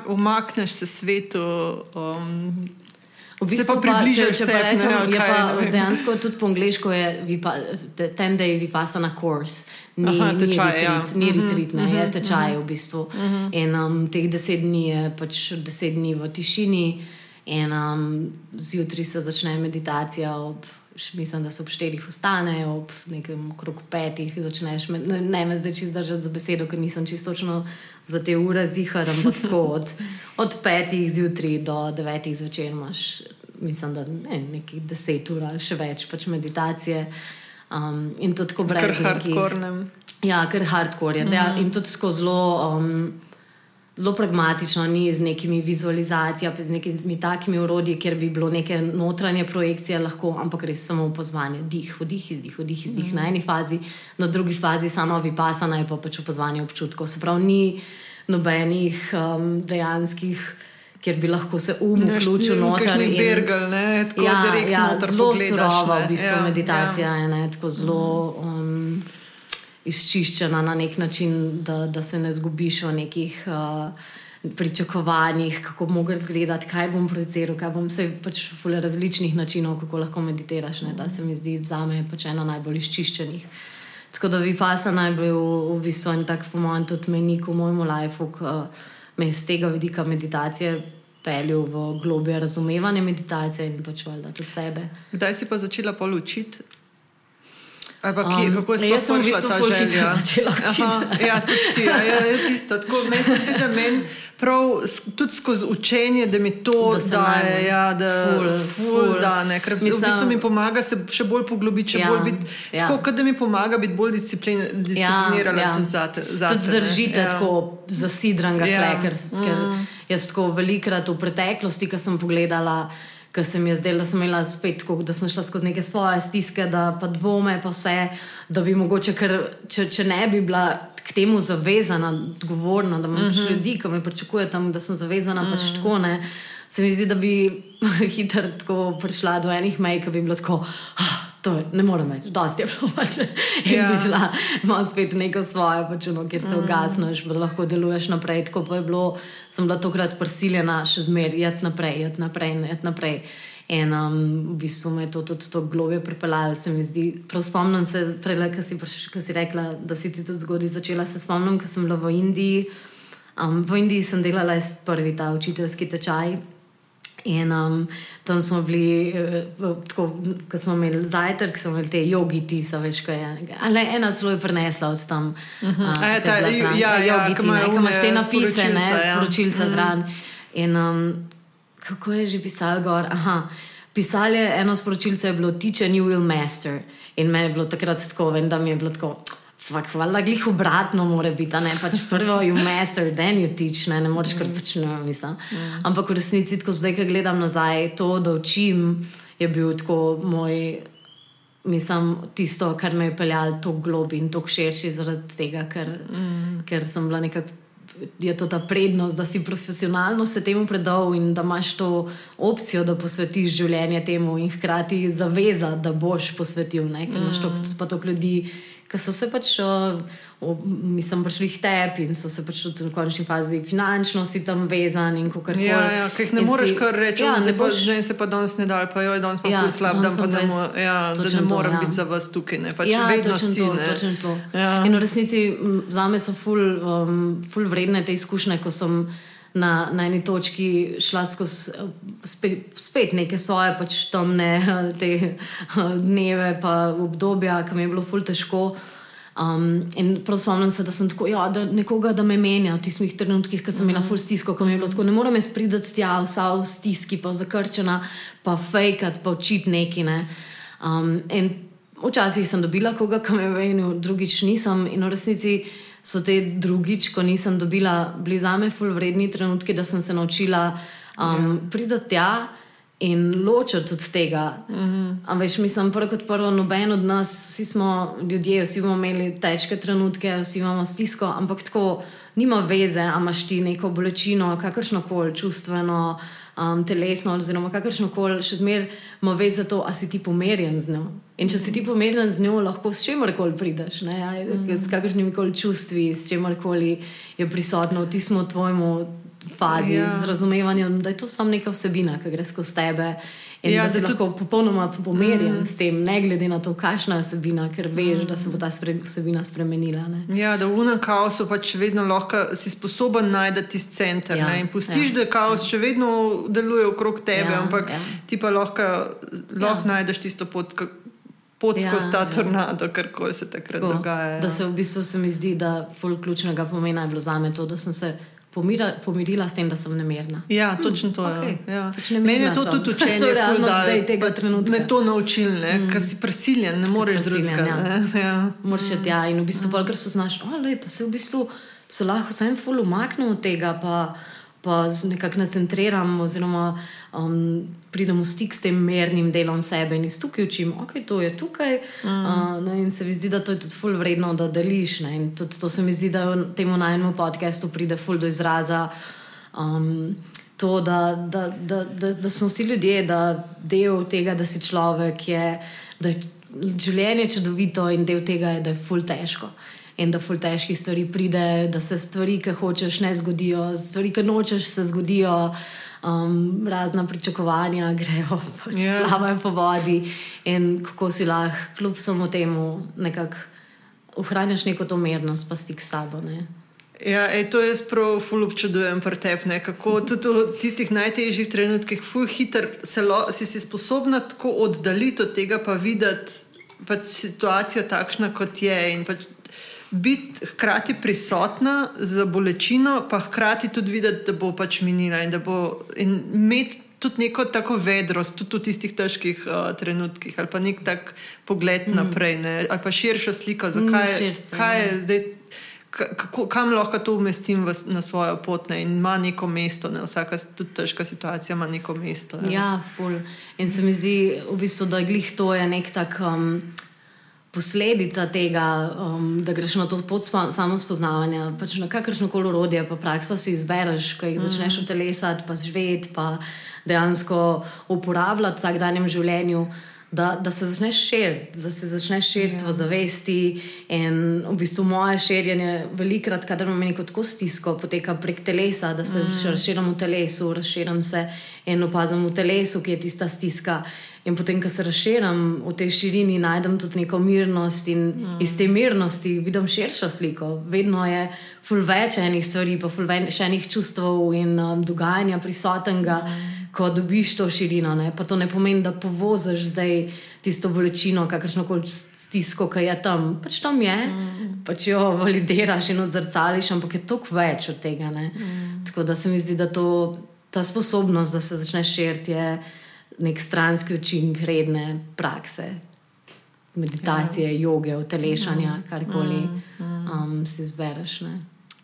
umakneš se svetu. Um, V bistvu pa, če, če pa rečemo, je pa dejansko tudi po angliško ten day vipassana course. Ni, Aha, tečaj, ni retreat, ja. ni, retreat mm -hmm, ne, je tečaj mm -hmm. v bistvu. Mm -hmm. In um, teh deset dni je pač deset dni v tišini, in um, zjutraj se začne meditacija. Ob, mislim, da se ob štirih ustane, ob nekem krog petih začneš. Ne, ne me zdaj čisto držati za besedo, ker nisem čisto točno za te ure zihar, ampak tako od, od petih zjutraj do devetih zvečer imaš, mislim, da ne, nekih deset ur ali še več pač meditacije. Um, in to tako brez. Kar hardcore. Ja, ker hardcore je. Mm -hmm. In to tako zelo. Um, zelo pragmatično, ni z nekimi vizualizacijami, z nekimi takimi urodji, kjer bi bilo neke notranje projekcije, lahko, ampak res samo opozvanje, dih, vdih, izdih, vdih, izdih mm. na eni fazi, na drugi fazi samo vipasana je pa pač opozvanje občutkov. Se pravi, ni nobenih um, dejanskih. Ker bi lahko se um vključil noter. In, bergal, ne, ja, ja, zelo surova v bistvu ja, meditacija ja. je ne, tako zelo. Um, izčiščena na nek način, da, da se ne zgubiš v nekih uh, pričakovanjih, kako bo izgledati, kaj bom projiciral, kaj bom se pač v različnih načinov, kako lahko meditiraš. Ne, da se mi zdi za me pač ena najbolj izčiščenih. Tako da Vipasa naj bi bil v bistvu en tak, po mojem, tudi menik v mojem lifeu, ki me iz tega vidika meditacije. Peljal v globje razumevanje meditacije in pač valjda tudi sebe. Kdaj si pa začela polučiti Ali pa kje, um, kako je sem prišla ta želja? Aha, ja, tudi ti, ja, ja, jaz isto. Tako, meni se zdi, da meni prav tudi skozi učenje, da mi to da daje, ja, da ful, ful, ful. da ne, ker Mislim, v bistvu mi pomaga se še bolj poglobiti, ja, bolj biti, ja. tako, da mi pomaga biti bolj disciplin, disciplinirana ja, ja. za te. Tudi držite ja. tako zasidranga ja. tle, ker, mm. ker jaz tako velikrat v preteklosti, ko sem pogledala ker se mi je zdelo, da sem imela spet tako, da sem šla skozi neke svoje stiske, da pa dvome, pa vse, da bi mogoče, ker, če, če ne bi bila k temu zavezana, odgovorna, da imam mm -hmm. ljudi, ki me pričakujejo tam, da sem zavezana, mm -hmm. pač mhm. tako ne. Se mi zdi, da bi hitro prišla do enih mej, ki bi bilo tako. Ah, to ne morem več, dosti je bilo pač. In ja. bi šla, imam spet neko svoje, pač, no, kjer se ugasneš, mm. da lahko deluješ naprej. Tako pa je bilo, sem bila tokrat prisiljena še zmeraj, jeti naprej, jeti naprej, jeti naprej. In um, v bistvu me je to tudi to globje pripeljalo, se mi zdi. Prav spomnim se, prele, ko si, si rekla, da si ti tudi zgodaj začela. Se spomnim, ko sem bila v Indiji. Um, v Indiji sem delala prvi ta učiteljski tečaj. In um, tam smo bili, uh, tako, ko smo imeli zajtrk, smo imeli te jogi, ti so več kaj. Ali ena celo je prenesla od tam. Uh -huh. uh, e, ta, ja, ja, jogi, ti, ne, imaš te napise, ne, sporočilce ja. zraven. In um, kako je že pisal gor? Aha. Pisali je eno sporočilce, je bilo Teach and you will master. In meni je bilo takrat tako, vem, da mi je bilo tako. Fak, hvala, glih obratno mora biti, ne pač prvo, you master, then you teach, ne, ne moreš kar pač ne mislim. Mm. Ampak v resnici, ko zdaj, ko gledam nazaj, to, da učim, je bil tako moj, mislim, tisto, kar me je peljalo tako globi in tako širši zaradi tega, ker, mm. ker sem bila nekako. Je to ta prednost, da si profesionalno se temu predal in da imaš to opcijo, da posvetiš življenje temu, in hkrati zaveza, da boš posvetil. Ne? Ker imaš mm. toliko ljudi, ki so se pač. Uh, mislim, prišli jih tep in so se pač v končni fazi finančno si tam vezani. Ja, ja, ki jih ne moreš si, kar reči, ja, ne boš že se pa danes ne dal, pa jo je danes pa ja, slab, da, pa ne, mo ja, da ne morem ja. biti za vas tukaj. Ne, pač ja, točno to, točno to. Ja. In v resnici za me so ful, um, ful vredne te izkušnje, ko sem. Na, na eni točki šla skozi spet, spet neke svoje pač temne te, dneve, pa obdobja, ki mi je bilo fulj težko. Um, in prav spomnim se, da sem tako, ja, da nekoga, da me menja v tistih trenutkih, ko sem imela -hmm. full stisko, ko mi je bilo tako, ne morem jaz pridati tja, vsa v stiski, pa zakrčena, pa fejkat, pa učiti neki. Ne. Um, in včasih sem dobila koga, ki me je menil, drugič nisem. In v resnici so te drugič, ko nisem dobila, bili za me full vredni trenutki, da sem se naučila um. Ja. pridati tja in ločiti od tega. Mm -hmm. Ampak, mislim, prvo kot prvo, noben od nas, vsi smo ljudje, vsi bomo imeli težke trenutke, vsi imamo stisko, ampak tako nima veze, ali imaš ti neko bolečino, kakršno koli čustveno, um, telesno, oziroma kakršno koli, še zmeraj ima veze za to, ali si ti pomerjen z njo. In če si ti pomerjen z njo, lahko s čemer koli prideš, ne? Mm -hmm. s kakršnimi koli čustvi, s čemer koli je prisotno v tistem tvojemu fazi ja. z razumevanjem, da je to samo neka vsebina, ki gre skozi tebe. In ja, da si lahko tudi... popolnoma pomerjen mm. s tem, ne glede na to, kakšna je vsebina, ker veš, mm. da se bo ta vsebina spremenila. Ne? Ja, da v unem kaosu pač vedno lahko si sposoben najti center. Ja, in pustiš, ja, da kaos ja. še vedno deluje okrog tebe, ja, ampak ja. ti pa lahko, lahko ja. najdeš tisto pot. Pot ja, skozi ta ja. tornado, kar koli se takrat Tako, dogaja. Da se v bistvu se mi zdi, da je ključnega pomena bilo za me to, da sem se pomira, pomirila s tem, da sem nemirna. Ja, hm, točno to okay. je. Ja. Pač Meni je to tudi učenje, to da me to naučil, mm. ker si prisiljen, ne moreš drugega. Ja. Ja. Moraš mm. ja. In v bistvu, mm. kar spoznaš, da se v bistvu se lahko vsem ful umaknemo od tega. Pa, pa nekako nacentriram, oziroma um, pridem v stik s tem mernim delom sebe in iz tukaj učim, da okay, je to tukaj. Mm. Uh, ne, in se mi zdi, da to je tudi ful vredno, da deliš. Ne, in tudi to se mi zdi, da v tem najmenjem podkastu pride ful do izraza. Um, To, da, da, da, da, da smo vsi ljudje, da del tega, da si človek, je, da je življenje čudovito in del tega je, da je ful težko. Uh, in da ful težki stvari pride, da se stvari, ki hočeš, ne zgodijo, stvari, ki nočeš, se zgodijo. Um, razna pričakovanja grejo, pač yeah. Ja. plavajo po vodi, in kako si lahko, kljub samo temu, nekako ohranjaš neko to mirnost, pa stik s sabo. Ne? Ja, ej, to jaz prav občudujem pri tebi. Kako tudi v tistih najtežjih trenutkih, ful hiter, lo, si si sposobna tako oddaljiti od tega, pa videti pač situacijo takšna, kot je. In pač biti hkrati prisotna za bolečino, pa hkrati tudi videti, da bo pač minila in da bo imeti tudi neko tako vedrost, tudi v tistih težkih uh, trenutkih, ali pa nek tak pogled mm. naprej, ne? ali pa širša slika, zakaj mm, širce, kaj je ja. zdaj. Kako, kam lahko to umestim v, na svojo pot, ne? in ima neko mesto, ne? vsaka tudi težka situacija ima neko mesto. Ne? Ja, ful. In se mi zdi, v bistvu, da je glih to je nek tak. Um, posledica tega, um, da greš na to pot samo spoznavanja, pač na kakršno koli urodje, pa prakso si izbereš, ko jih začneš mm. utelesati, pa živeti, pa dejansko uporabljati v vsakdanjem življenju da, da se začneš širiti, da se začneš širiti ja. v zavesti. In v bistvu moje širjenje, velikrat, kadar imam neko tako stisko, poteka prek telesa, da se mm. razširim v telesu, razširim se in opazim v telesu, ki je tista stiska. In potem, ko se razširim v tej širini, najdem tudi neko mirnost in mm. iz te mirnosti vidim širšo sliko. Vedno je ful več enih stvari, pa ful več enih čustev in um, dogajanja prisotnega. Mm ko dobiš to širino. Ne? Pa to ne pomeni, da povoziš zdaj tisto bolečino, kakršno koli stisko, ki je tam. Pač tam je, mm. pač jo validiraš in odzrcališ, ampak je toliko več od tega. Mm. Tako da se mi zdi, da to, ta sposobnost, da se začneš širiti, je nek stranski učinek redne prakse. Meditacije, ja. joge, utelešanja, mm. karkoli mm. um, si izbereš. Ne?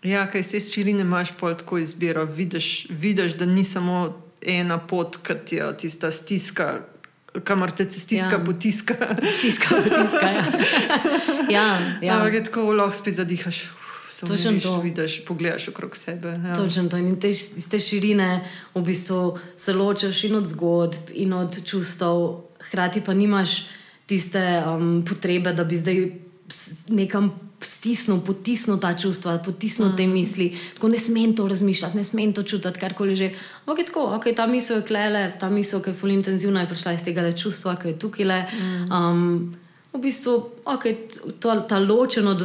Ja, kaj se širine imaš, pol tako izbiro. Vidiš, vidiš, da ni samo ena pot, ki je tista stiska, kamor te stiska, ja. potiska. Stiska, potiska. Ja, ja. ja. Ampak je tako, lahko spet zadihaš. Točno to. Vidiš, pogledaš okrog sebe. Ja. Točno to. In te, iz te širine v bistvu se ločiš in od zgodb, in od čustev, hkrati pa nimaš tiste um, potrebe, da bi zdaj nekam stisnil, potisnil ta čustva, potisnil mm. te misli. Tako ne smem to razmišljati, ne smem to čutiti, karkoli že. Ok, tako, ok, ta misel je klele, ta misel, ki je fully intenzivna, je prišla iz tega le čustva, ki je tukaj le. Mm. Um, v bistvu, okay, to, ta ločeno,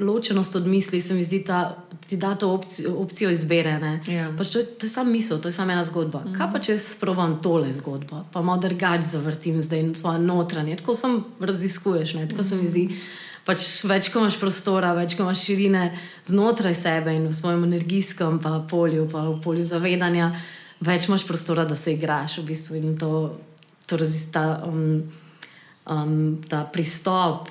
ločenost od misli se mi zdi, da ti da to opcijo, opcijo izbere. Yeah. Ja. Pač to, to je samo misel, to je samo ena zgodba. Mm. Kaj pa če sprovam tole zgodbo, pa malo drugače zavrtim zdaj svoje notranje, tako sem raziskuješ, ne? tako mm. se mi zdi. Pač več, ko imaš prostora, več, ko imaš širine znotraj sebe in v svojem energijskem polju, pa v polju zavedanja, več imaš prostora, da se igraš v bistvu in to, to razista. Um, um, ta pristop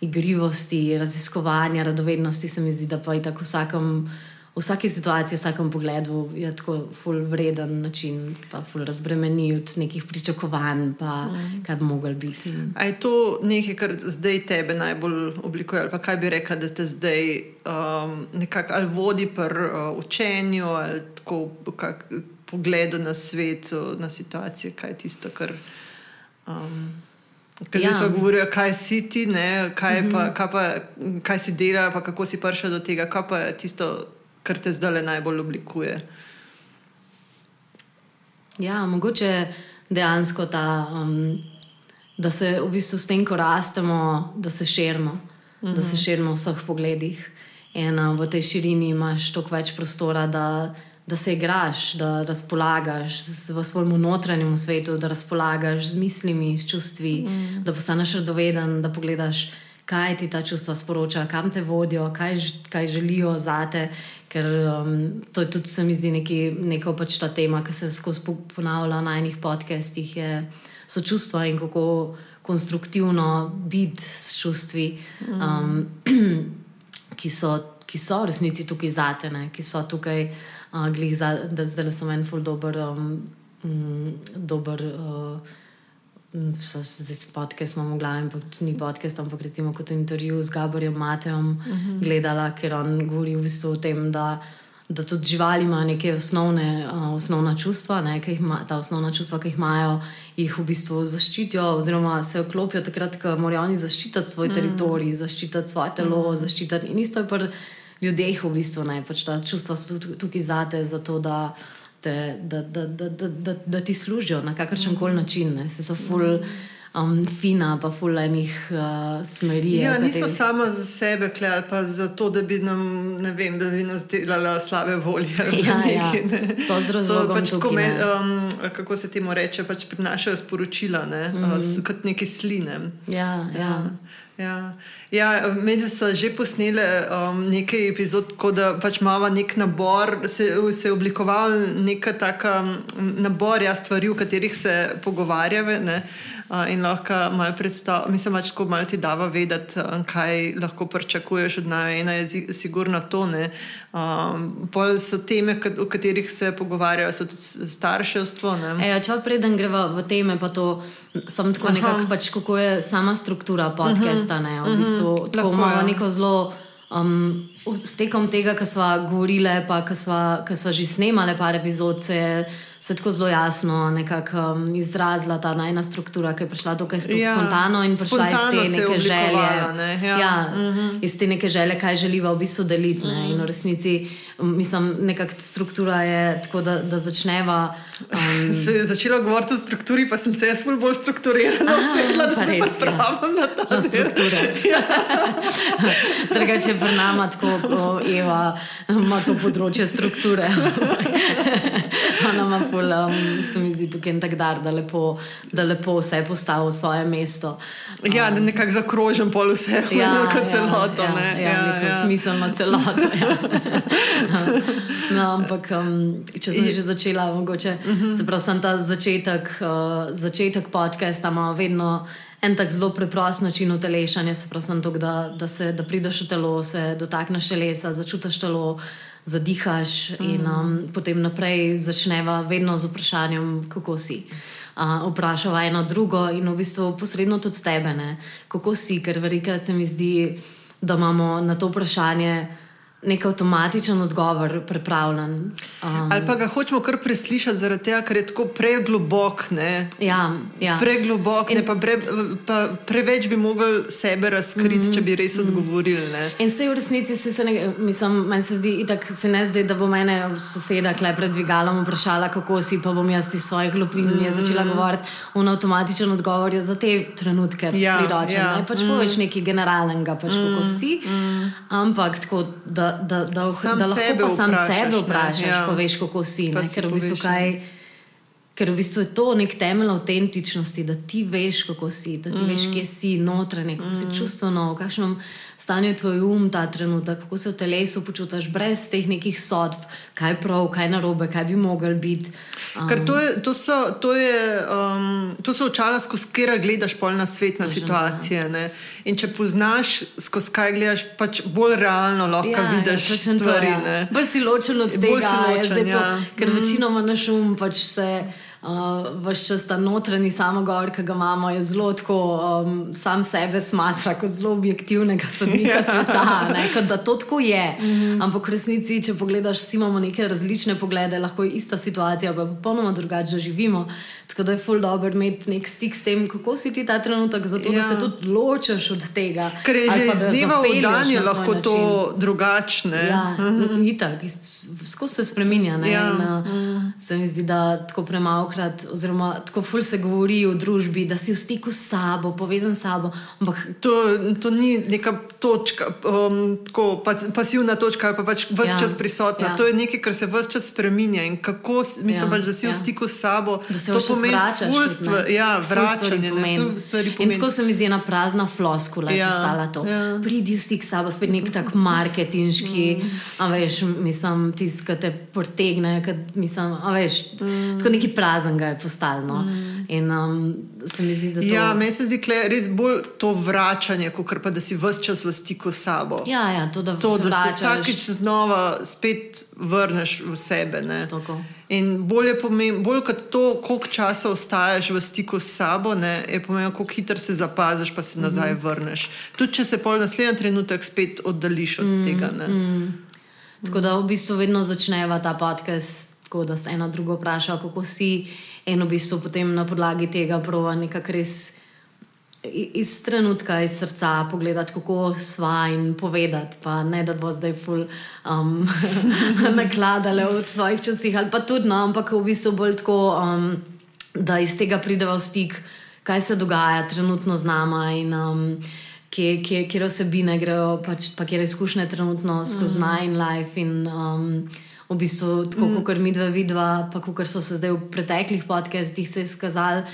igrivosti, raziskovanja, radovednosti, se mi zdi, da pa je tako vsakem. V vsaki situaciji, v vsakem pogledu je tako ful vreden način, pa ful razbremeni od nekih pričakovanj, pa mm. kaj bi mogel biti. A je to nekaj, kar zdaj tebe najbolj oblikuje, ali pa kaj bi rekla, da te zdaj um, nekako ali vodi pri uh, učenju, ali tako pogledu na svet, na situacije, kaj je tisto, kar. Um, Ker ja. se govorijo, kaj si ti, kaj, pa, mhm. kaj, pa, kaj si dela, pa kako si prišel do tega, kaj pa tisto, kar te zdaj najbolj oblikuje. Ja, mogoče dejansko ta, um, da se v bistvu s tem, ko rastemo, da se širimo, mm -hmm. da se mhm. širimo v vseh pogledih. In um, v tej širini imaš toliko več prostora, da da se igraš, da razpolagaš v svojem notranjem svetu, da razpolagaš z mislimi, s čustvi, mm. da postaneš radoveden, da pogledaš, kaj ti ta čustva sporočajo, kam te vodijo, kaj, kaj želijo zate. Ker um, to je tudi, se mi zdi, neki, neko pač ta tema, ki se skozi ponavlja na enih podcestih, je so čustva in kako konstruktivno biti s čustvi, mm. um, ki, so, ki so v resnici tukaj zate, ne, ki so tukaj glih za, da zdaj sem en ful dober, um, um, dober uh, zdaj podcast imamo v glavi, ampak ni podcast, ampak recimo kot intervju z Gaborjem Matejem uh mhm. -huh. gledala, ker on govori v bistvu o tem, da Da tudi živali imajo neke osnovne, uh, osnovna čustva, ne, ima, ta osnovna čustva, ki jih imajo, jih v bistvu zaščitijo, oziroma se vklopijo takrat, ko morajo oni zaščititi svoj mm. teritorij, zaščititi svoje telo. Mm. Zaščititi, in isto je pri ljudeh, v bistvu, ne, pač ta čustva so tukaj zate, zato da, te, da, da, da, da, da, da ti služijo na kakršen koli način. Ne, se so ful. Um, fina, pa fulajnih uh, smeri. Ja, niso kateri... samo za sebe, kle, ali pa zato, da bi nam, ne vem, da bi nas delala slabe volje. Ja, ja. so zelo zelo pač tukaj. Um, kako se temu reče, pač prinašajo sporočila, ne? mm -hmm. uh, kot neke sline. Ja, ja. ja. Ja, ja mediji so že posneli um, nekaj epizod, tako da pač imamo nek nabor, se, se je oblikoval nek tak nabor ja, stvari, o katerih se pogovarjamo in lahko malo predstavljamo, mislim, da lahko malo ti dava vedeti, kaj lahko pričakuješ od nas. Ena je sigurno to. Um, pol so teme, o katerih se pogovarjajo, so tudi starševstvo. E, če preden greva v teme, pa to sem tako nekako, pač, kako je sama struktura podcasta. Uh -huh. V bistvu, -huh. Tako imamo ja. neko zelo. Um, tekom tega, kar smo govorili, pa kar smo že snemali, par epizod, se je se tako zelo jasno nekako um, izrazila ta najna struktura, ki je prišla tukaj ja, spontano in prišla iz te neke želje. Ne? Ja. Ja, uh mhm. -huh. Iz te neke želje, kaj želiva v bistvu deliti. Uh -huh. In v mhm. resnici, mislim, nekakšna struktura je tako, da, da začneva. Um, se je začela govoriti o strukturi, pa sem se jaz bolj strukturirala, sedela, da se pripravim na to. Na strukture. Drugače, pri nama, tako kot Eva, ima to področje strukture. Ona ima ful, um, se mi zdi tukaj tak dar, da lepo, da lepo vse postavi v svoje mesto. Um, ja, da nekako zakrožim pol vse, ja, kot ja, celoto. Ja, ne? ja, ja, ja. smiselno celoto. Ja. no, ampak, um, če sem že začela, mogoče uh mhm. -huh. se pravi, sem ta začetek, uh, začetek podcasta ima vedno. En tak zelo preprost način utelešanja, se pravi, to, da, da, se, da prideš v telo, se dotakneš telesa, začutiš telo, zadihaš mm. in um, potem naprej začneva vedno z vprašanjem, kako si. Uh, vprašava eno drugo in v bistvu posredno tudi tebe, ne? kako si, ker velikrat se mi zdi, da imamo na to vprašanje nek avtomatičen odgovor pripravljen. Um, Ali pa ga hočemo kar preslišati, zaradi tega, ker je tako preglobok. Ja, ja. Preglobok, in, pa pre, pa preveč bi mogli sebe razkriti, mm -hmm. če bi res mhm. odgovorili. Ne? In se v resnici se, se ne, mislim, meni se zdi, da se ne zdi, da bo mene soseda klep pred dvigalom vprašala, kako si, pa bom jaz iz svojih globin mm -hmm. začela govoriti. Un avtomatičen odgovor je za te trenutke ja, priročen. Ja. Ne? Pač mm -hmm. poveš nekaj generalnega, pač mm -hmm. kako si. Mm -hmm. Ampak tako, da da, da, sam da lahko sebe sam vprašaš, sebe vprašaš, ja. pa veš, kako si. Pa ker, v bistvu kaj, ker v bistvu je to nek temelj avtentičnosti, da ti veš, kako si, da ti mm. veš, kje si notranje, kako mm. si čustveno, v kakšnem stanju tvoj um ta trenutek, kako se v telesu počutiš brez teh nekih sodb, kaj je prav, kaj je narobe, kaj bi mogel biti. Um, Ker to, je, to, so, to, je, um, to so očala, skozi katera gledaš pol na svet, na situacije. Ne? In če poznaš, skozi kaj gledaš, pač bolj realno lahko ja, ja vidiš ja, stvari. Bolj si ločen od tega, ločen, ja. to, ker mm. večinoma naš um pač se. Uh, Vse čas ta notranji samogor, ki ga imamo, je zelo tako, um, sam sebe smatra kot zelo objektivnega sodnika ja. sveta, ne, kot da to tako je. Mm -hmm. Ampak v resnici, če pogledaš, vsi imamo neke različne poglede, lahko je ista situacija, pa popolnoma drugače živimo. Tako da je ful dobro imeti nek stik s tem, kako si ti ta trenutek, zato ja. da se tudi ločiš od tega. Ker je že iz dneva v dan je lahko to drugačne. Ja, mhm. itak, skozi se spremenja. Ja. In, uh, se mi zdi, da tako premalkrat, oziroma tako ful se govori v družbi, da si v stiku s sabo, povezan s sabo. Ampak, to, to ni neka točka, um, tako pasivna točka, pa pač vse ja. čas prisotna. Ja. To je nekaj, kar se vse čas spremenja. In kako mislim, ja. pač, da si ja. v stiku s sabo pomeni vračanje. Ja, vračanje in tako se mi zdi ena prazna floskula, ja, ki je stala to. Ja. Pridi vsi k sabo, spet nek tak marketinški, mm. a veš, mislim, tiskate portegne, kad, mislim, a veš, mm. tako neki prazen ga je postalo. No. Mm. In um, se mi zdi, da to. Ja, meni se zdi, da je res bolj to vračanje, kot pa da si vse čas v stiku s sabo. Ja, ja, to, da, to, da se vsakič znova spet vrneš v sebe. In bolj, pomem, bolj kot to, koliko časa ostaješ v stiku s sabo, ne, je pomembno, kako hitro se zapaziš, pa se mhm. nazaj vrneš. Tudi če se pol naslednji trenutek spet oddališ od mm, tega. Mm. Tako da v bistvu vedno začneva ta podcast, tako da se eno drugo vpraša, kako si, in v bistvu potem na podlagi tega prova nekako res iz trenutka, iz srca pogledati, kako sva in povedati, pa ne da bo zdaj ful um, nakladale v svojih časih, ali pa tudi, no, ampak v bistvu bolj tako, um, da iz tega prideva v stik, kaj se dogaja trenutno z nama in um, kje, kje, kje osebine grejo, pač, pa kje izkušnje trenutno skozi mm. nine life in um, v bistvu tako, mm. kot mi dva vidva, pa kot so se zdaj v preteklih podcastih se izkazali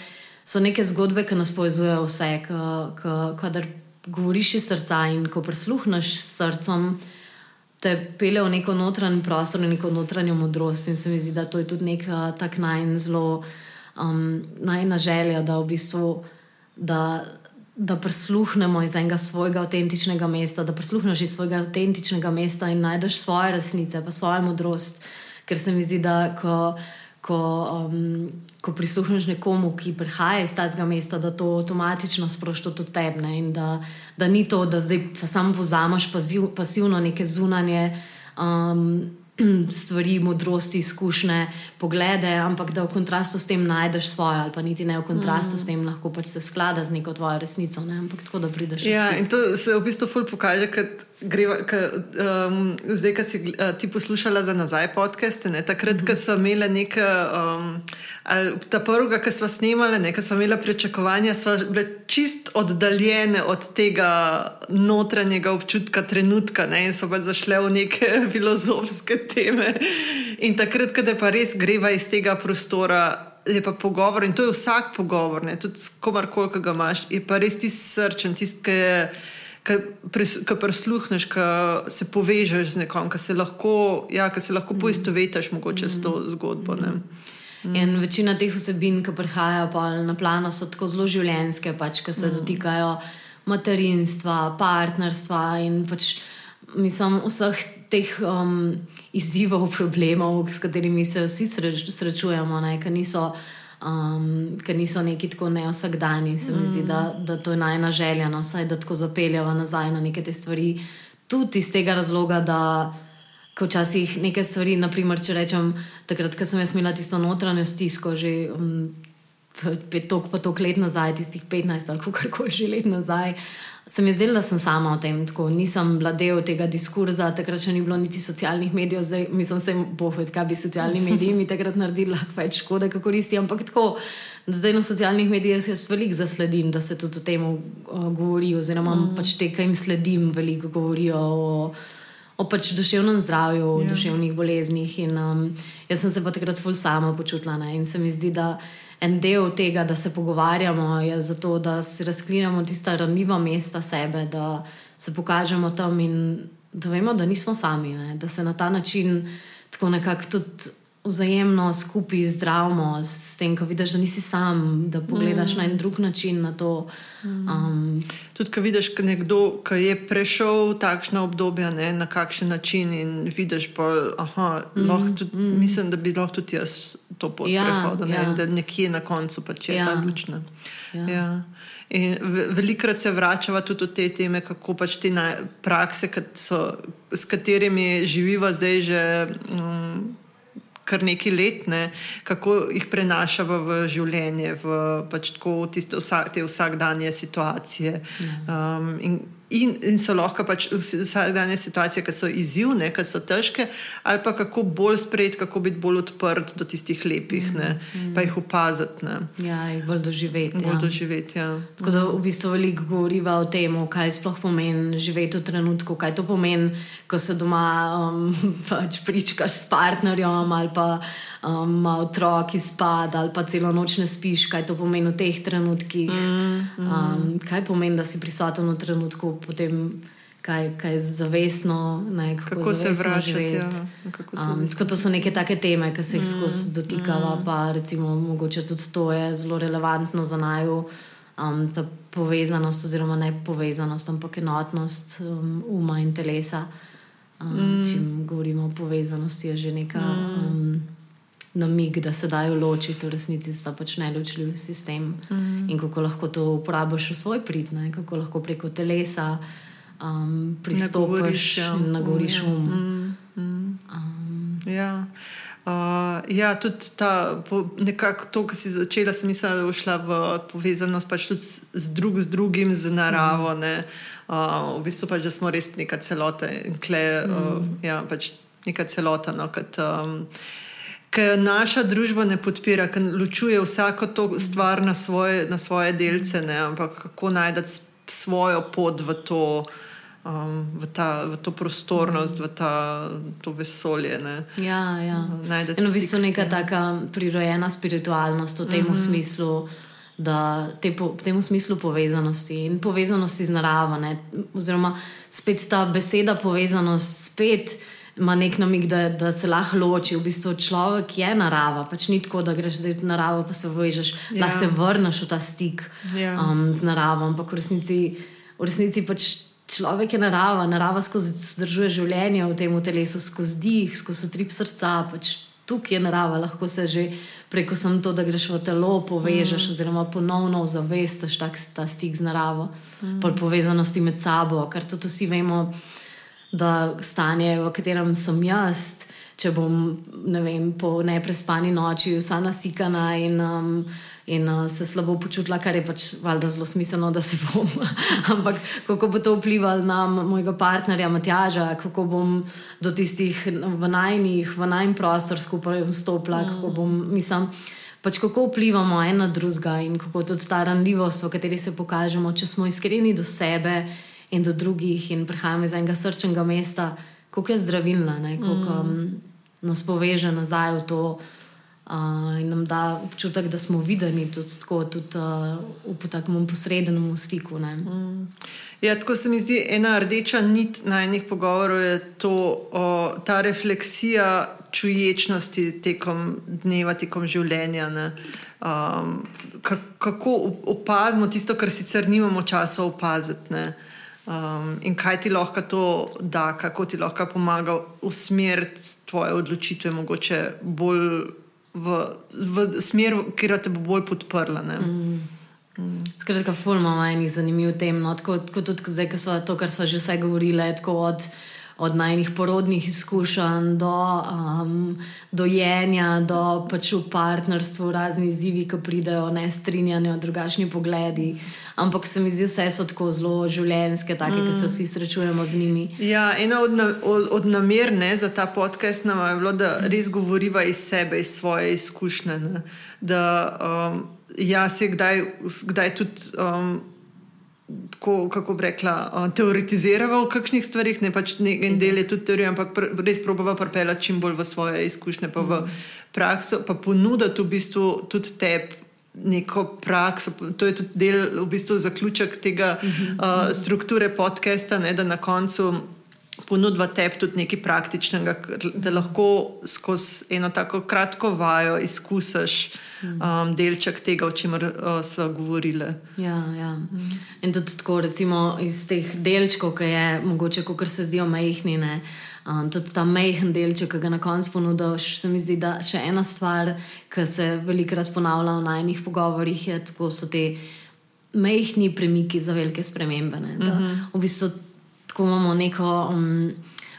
so neke zgodbe, ki nas povezujejo vse. Kader govoriš iz srca in ko prisluhneš srcem, te pele v neko notranji prostor, v neko notranjo modrost. In se mi zdi, da to je tudi nek tak naj zelo um, najna želja, da v bistvu. Da, Da prisluhnemo iz enega svojega avtentičnega mesta, da prisluhneš iz svojega avtentičnega mesta in najdeš svoje resnice, pa svojo modrost. Ker se mi zdi, da ko, ko um, ko prisluhneš nekomu, ki prihaja iz tega mesta, da to avtomatično sprošča tudi tebe. In da, da ni to, da zdaj samo pozamaš pasiv, pasivno neke zunanje. Um, Stvari, modrosti, izkušnje, poglede, ampak da v kontrastu s tem najdeš svoje, ali pa niti ne v kontrastu mm. s tem, lahko pač se sklada z neko tvojo resnico. Ne? Ampak tako da prideš. Ja, in to se v bistvu ful pokaže, kad greva, ka, um, zdaj, ko si uh, ti poslušala za nazaj podcaste, ne, takrat, ko smo imeli nekaj, um, ta prvega, ki smo snimali, nekaj smo imeli pričakovanja, smo bile čist oddaljene od tega notranjega občutka, trenutka, ne, in so pa zašle v neke filozofske teme. In takrat, ko pa res greva iz tega prostora. Je pa pogovor, in to je vsak pogovor, ne, tudi s komarkoli, ki ga imaš, je pa res ti srčen, tisti, ki je ki prisluhneš, ki se povežeš z nekom, ki se lahko, ja, se lahko mm. poistovetiš mogoče s to mm. zgodbo. Mm. In večina teh vsebin, ki prihajajo na plano, so tako zelo življenske, pač, ki se mm. dotikajo materinstva, partnerstva in pač, mislim, vseh teh um, izzivov, problemov, s katerimi se vsi sreč, srečujemo, ki niso um, ker niso neki tako neosakdani. Se mi mm. zdi, da, da to je najna želja, no, saj, da tako zapeljamo nazaj na neke te stvari. tudi iz tega razloga, da ko včasih nekaj stvari, naprimer, če rečem, takrat, ko sem jaz imela tisto notranjo stisko, že um, petok, pa tok let nazaj, tistih 15 ali kako že let nazaj. Se mi je zdelo, da sem sama o tem, tako nisem bila del tega diskurza, takrat še ni bilo niti socialnih medijev, zdaj mislim, da boh ved, kaj bi socialni mediji mi takrat naredili, lahko več škode, kako koristi. Ampak tako, zdaj na socialnih medijih jaz veliko zasledim, da se tudi o tem uh, govori, oziroma mm. pač te, ki jim sledim, veliko govorijo o, o pač duševnem zdravju, o. Ja. duševnih boleznih. In um, jaz sem se pa takrat ful sama počutila ne? in se mi zdi, da en del tega, da se pogovarjamo, je zato, da si razklinjamo tista ranljiva mesta sebe, da se pokažemo tam in da vemo, da nismo sami, ne? da se na ta način tako nekako tudi vzajemno skupaj zdravimo, s tem, ko vidiš, da nisi sam, da pogledaš mm. na en drug način na to. Mm. Um, tudi, ko vidiš, da nekdo, ki je prešel takšno obdobje, ne, na kakšen način in vidiš, da mm. mm. mislim, da bi lahko tudi jaz to pot ja, prehodil, ne, ja. da nekje na koncu pač je ja. ta lučna. Ja. Ja. In velikrat se vračava tudi v te teme, kako pač te prakse, so, s katerimi živiva zdaj že. Um, kar nekaj let, ne, kako jih prenašava v življenje, v pač tako, tiste vsak, te vsakdanje situacije. Ja. Um, in, In, in so lahko pač vsakdanje situacije, ki so izzivne, ki so težke, ali pa kako bolj sprejeti, kako biti bolj odprt do tistih lepih, mm, mm. pa jih opaziti. Ja, jih bolj doživeti. Bolj ja. doživeti ja. Tako da v bistvu veliko govoriva o tem, kaj sploh pomeni živeti v trenutku, kaj to pomeni, ko se doma um, pač pričkaš s partnerjem ali pa um, otroki spada ali pa celo noč ne spiš, kaj to pomeni v teh trenutkih. Mm, mm. Um, kaj pomeni, da si prisoten v trenutku potem kaj, kaj zavestno, ne, kako, kako zavestno se vračati. Ja, um, to so neke take teme, ki se jih mm, skozi dotikava, mm. pa recimo, mogoče tudi to je zelo relevantno za naju. Um, ta povezanost, oziroma ne povezanost, ampak enotnost um, uma in telesa. Um, mm. Če govorimo o povezanosti, je že neka mm. um, namig, da se dajo ločiti, v resnici sta pač neločljiv sistem mm. in kako lahko to uporabiš v svoj prid, ne? kako lahko preko telesa um, pristopiš nagoriš um. Mm. Mm. Um. Ja. Uh, ja, tudi ta, nekako to, kar si začela, sem mislila, da bo šla v povezanost pač tudi z, drug, z drugim, z naravo. Mm. Uh, v bistvu pač, da smo res neka celota in kle, mm. uh, ja, pač neka celota. No, kad, um, ki naša družba ne podpira, ki ločuje vsako to stvar na svoje, na svoje delce, ne? ampak kako najti svojo pot v to, um, v ta, v to prostornost, v ta, to vesolje. Ne? Ja, ja. Eno v bistvu neka taka prirojena spiritualnost v tem mm -hmm. smislu. Da te po, v tem smislu povezanosti in povezanosti z naravo, ne? oziroma spet ta beseda povezanost, spet uh, ima nek namig, da, da se lahko loči. V bistvu človek je narava, pač ni tako, da greš zdaj v naravo, pa se vežeš, da ja. se vrneš v ta stik ja. um, z naravo. Ampak v resnici, v resnici pač človek je narava, narava skozi zdržuje življenje v tem telesu, skozi dih, skozi trip srca. Pač Tukaj je narava, lahko se že preko samo to, da greš v telo, povežeš, mm. oziroma ponovno zavestiš ta stik z naravo, mm. povezanosti med sabo, kar tudi vsi vemo da stanje, v katerem sem jaz, če bom ne vem, po neprespani noči vsa nasikana in, um, in uh, se slabo počutila, kar je pač valjda zelo smiselno, da se bom. Ampak kako bo to vplivalo na mojega partnerja Matjaža, kako bom do tistih v najnih, v najmenj prostor skupaj vstopila, mm. kako bom, mislim. Pač kako vplivamo en na drugega in kako tudi ta ranljivost, v kateri se pokažemo, če smo iskreni do sebe in do drugih, in prihajamo iz enega srčnega mesta, kako je zdravilna, kako mm. um, nas poveže nazaj v to uh, in nam da občutek, da smo videni tudi, tako, tudi uh, v takem posrednem stiku. Mm. Ja, tako se mi zdi, ena rdeča nit na enih pogovorov je to, o, ta refleksija čuječnosti tekom dneva, tekom življenja. Um, kako opazimo tisto, kar sicer nimamo časa opaziti. Um, in kaj ti lahko to da, kako ti lahko pomaga usmeriti tvoje odločitve, mogoče bolj v, v smer, ki te bo bolj podprla. Mm. Mm. Skratka, ful imamo enih zanimiv tem, no, tako, tako tudi zdaj, ko so to, kar so že vse govorile, tako od od najnih porodnih izkušenj do um, dojenja, do pač v partnerstvu, razni izzivi, ki pridejo, ne strinjanje, drugačni pogledi. Ampak se mi zdi, vse so tako zelo življenjske, take, mm. ki se vsi srečujemo z njimi. Ja, ena od, na, od, od namer ne, za ta podcast nam je bilo, da res govoriva iz sebe, iz svoje izkušnje. Ne, da um, jaz se kdaj, kdaj tudi. Um, tako, kako bi rekla, teoretizirala o kakšnih stvarih, ne pač ne, en del je tudi teorija, ampak pr, res probava pripeljati čim bolj v svoje izkušnje, pa v mhm. prakso, pa ponuditi v bistvu tudi tebi. Neko prakso, to je tudi del, v bistvu, zaključek tega uh, strukture podcasta, ne, da na koncu ponudva tebi tudi nekaj praktičnega, da lahko skozi eno tako kratko vajo izkusiš um, delček tega, o čemer uh, smo govorili. Ja, ja. In tudi tako, recimo, iz teh delčkov, ki je mogoče, kot se zdijo majhni. Ne? Um, tudi ta majhen delček, ki ga na koncu ponudiš, se mi zdi, da še ena stvar, ki se velikokrat ponavlja v najnih pogovorih, je, da so te majhni premiki za velike spremembe. Da, uh mhm. -huh. V bistvu tako imamo neko. Um,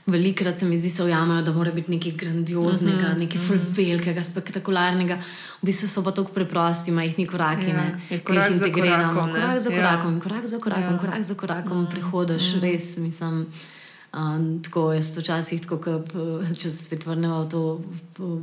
Velikrat se mi zdi, da ujamajo, da mora biti nekaj grandioznega, uh mhm, -huh, nekaj uh mhm. -huh. velikega, spektakularnega. V bistvu so pa tako preprosti, majhni koraki, ja, ki jih integriramo. Korak za korakom, ja. korak za korakom, ja. korak za korakom, ja. prehodiš, uh -huh. res mislim. Um, tako je včasih, tako, če se spet vrnemo v to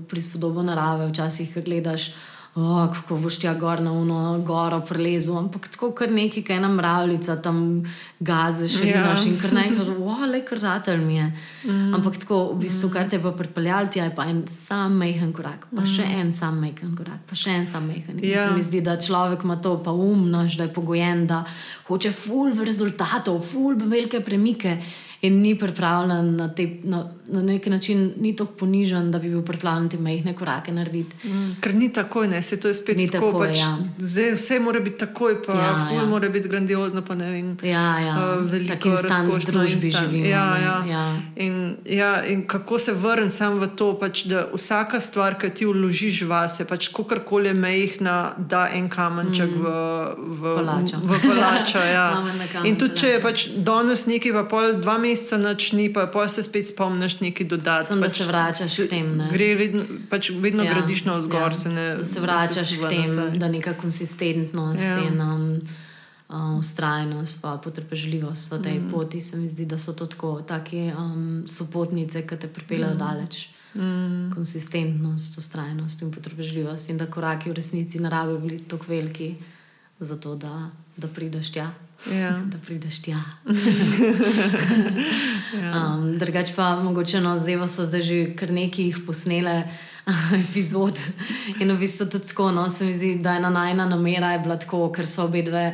prispodobo narave, včasih gledaš oh, kako boš ti gor na uno, goro prelezel. Ampak tako kar neki, kaj nam mravljica tam gaziš in ja. in kar naenkrat, wow, le kar ratelj mi je. Mm. Ampak tako, v bistvu, kar te bo pripeljal, ti je pa en sam mehen korak, pa mm. še en sam mehen korak, pa še en sam mehen. Ja. Se mi zdi, da človek ima to pa umnož, da je pogojen, da hoče ful v rezultatov, ful v velike premike in ni pripravljen na, te, na, na neki način, ni tako ponižen, da bi bil pripravljen te majhne korake narediti. Mm, ker ni tako, ne, se to je spet ni tako. tako pač, ja. zdaj, vse mora biti takoj, pa ja, ja. mora biti grandiozno, pa ne vem. Ja, ja. Uh, veliko razkošno družbi živimo. Ja, ja. Ja. In, ja, in kako se vrnem sam v to, pač, da vsaka stvar, ki ti vložiš vase, pač kakorkoli je majhna, da en kamenček mm. v, v, v kolačo. ja. in tudi če je pač danes nekaj, pa pol dva meseca meseca noč ni, pa, pa se spet spomniš nekaj dodati. Sem, pač, da se vračaš k temu. Gre vedno, pač vedno ja, gradiš na vzgor. Ja, se ne, da se vračaš k temu, da neka konsistentnost ja. in um, um, ustrajnost, pa potrpežljivost v tej mm. poti. Se mi zdi, da so to tako, take um, sopotnice, ki te pripeljejo mm. daleč. Mm. Konsistentnost, ustrajnost in potrpežljivost, in da koraki v resnici narave bili tako veliki, zato da, da prideš tja. Ja. Da prideš tja. ja. um, Drugač pa mogoče no, zdaj so zdaj že kar nekaj posnele. Epizod. In v bistvu tudi tako, no, se mi zdi, da je ena najna namera bila tako, ker so obe dve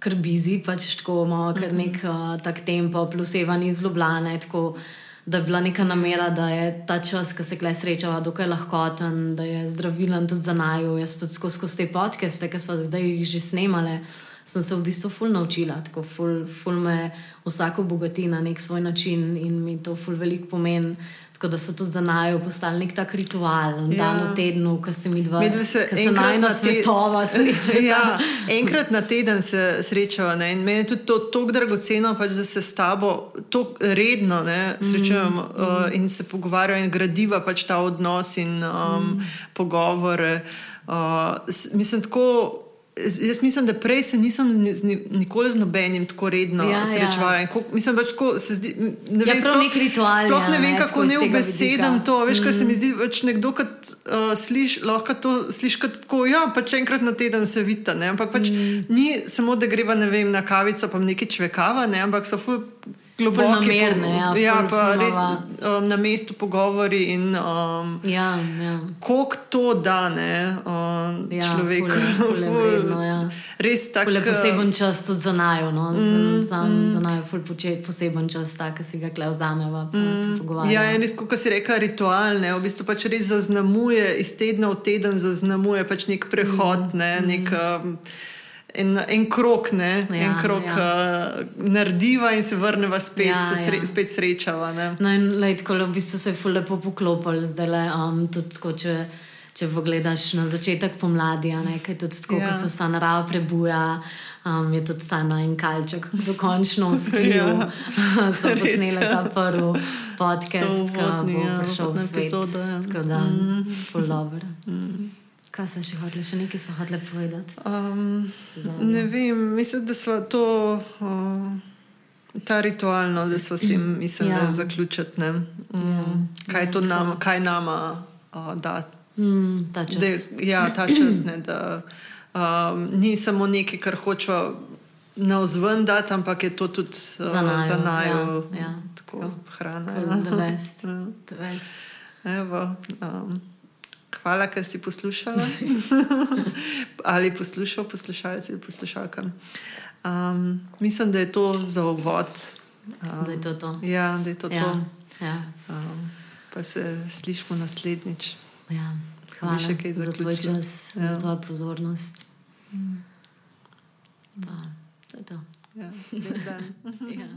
kar bizi, pač tako imamo kar mhm. nek uh, tak tempo, plus evani zlobljane, tako da je bila neka namera, da je ta čas, ki se kle srečava, dokaj lahkoten, da je zdravilen tudi za naju. Jaz tudi skozi, skozi te podcaste, ki smo zdaj jih že snemali sem se v bistvu ful naučila, tako ful, ful me vsako bogati na nek svoj način in mi to ful veliko pomeni. Tako da so tudi za naju postali nek tak ritual, ja. dan v tednu, ko se mi dva najna svetova sreča. Ja, enkrat na teden se srečava ne? in meni je tudi to tako dragoceno, pač, da se s tabo tako redno ne, srečujemo mm. uh, in se pogovarjamo in gradiva pač ta odnos in um, mm. pogovore. Uh, mislim, tako. Jaz mislim, da prej se nisem nikoli z nobenim tako redno ja, srečeval. Ja. Mislim, pač, ko se zdi, ne ja, vem, ja, nek ritual. Sploh ne vem, kako ne obesedam to. Veš, mm. kar se mi mm. zdi, pač nekdo, ki uh, sliš, lahko to sliši kot tako, ja, pač enkrat na teden se vita. Ne? Ampak pač mm. ni samo, da greva vem, na kavico, pa nekaj čvekava, ne? ampak so ful globoki, namerne, ja, ja, ful, pa ful, res um, na mestu pogovori. In, um, ja, ja. Kako to da ne, um, ja, človek? Ja. Res tako. Je poseben čas tudi za najo, no? mm, za, mm. za najo, poseben čas, ki si ga kle vzameva. Mm, ja, in res, kot si rekel, ritual, ne, v bistvu pač res zaznamuje, iz tedna v teden zaznamuje pač nek prehod. Mm, ne, nek, mm. um, en, en krok, ne, ja, en krok ja. uh, narediva in se vrneva spet, ja, se sre, ja. spet srečava. No, in lej, tako, v bistvu se je lepo poklopil, zdaj le um, tudi, ko, če če pogledaš na začetek pomladi, ne, kaj tudi tako, ja. ko se ta narava prebuja, um, je tudi ta najkalček, dokončno uspel. ja. Sem posnela ta prvi podcast, ki bo ja, prišel v svet. Epizoda, ja. Tako da, mm. full dobro. Mm. Kaj so še hoteli, še nekaj so hoteli povedati? Um, ne vem, mislim, da smo to. Uh, Ta ritualno, da smo s tem mislili ja. zaključiti. Mm, ja. Kaj, ja, nam, kaj nama uh, da Mm, ta čas. Da, ja, ta čas. Ne, da, um, ni samo nekaj, kar hočemo na vzven dati, ampak je to tudi uh, za naj. Ja, ja, tako, tako. Hrana. Ja. Evo, um, hvala, ker si poslušala. ali poslušal, poslušalci ali poslušalka. Um, mislim, da je to za uvod. Um, da je to to. Ja, da je to. Ja, to. Ja. Um, pa se slišmo naslednjič. Ja, hvala še kaj za tvoj čas, ja. za tvojo pozornost. Mm. Pa, to je to. Ja, ja.